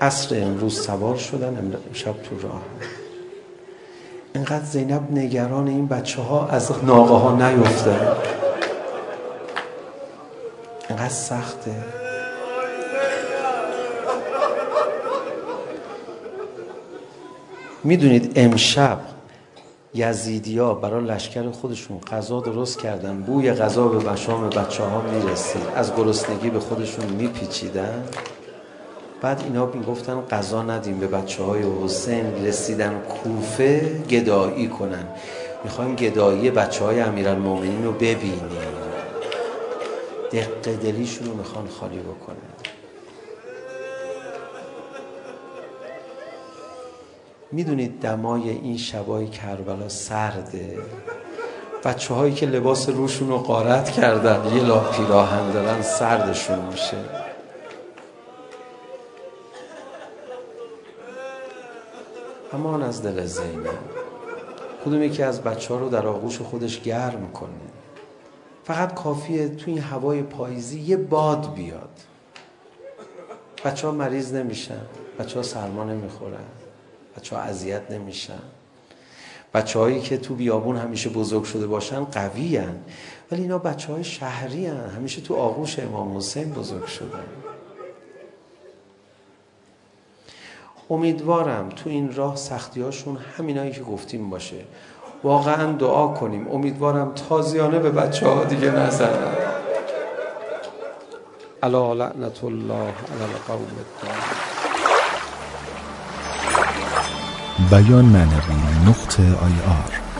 عصر امروز سوار شدن امشب تو راه هم اینقدر زینب نگران این بچه ها از ناقه ها نیفته اینقدر سخته میدونید امشب یزیدیا برای لشکر خودشون غذا درست کردن. بوی غذا به بشام بچه ها میرسید از گرسنگی به خودشون میپیچیدن. بعد اینا میگفتن غذا ندیم به بچه های حسین. رسیدن کوفه گدایی کنن. میخوایم گدایی بچه های امیرالمومنین رو ببینیم. دقیقه دلیشون رو میخوان خالی بکنن. میدونید دمای این شبای کربلا سرده. بچه هایی که لباس روشون رو قارت کردن یه لا پیراهن دارن سردشون میشه. امان از دل زینب. کدوم یکی از بچه ها رو در آغوش خودش گرم کنه. فقط کافیه تو این هوای پاییزی یه باد بیاد. بچه ها مریض نمیشن. بچه ها سرما نمیخورن. بچه ها اذیت نمیشن. بچه هایی که تو بیابون همیشه بزرگ شده باشن قوی هن. ولی اینا بچه های شهری هن. همیشه تو آغوش امام حسین بزرگ شده. امیدوارم تو این راه سختی هاشون همینایی که گفتیم باشه. واقعا دعا کنیم. امیدوارم تازیانه به بچه ها دیگه نزنن. الا لعنت الله علی القوم الدار. بیان معنوی نقطه آی آر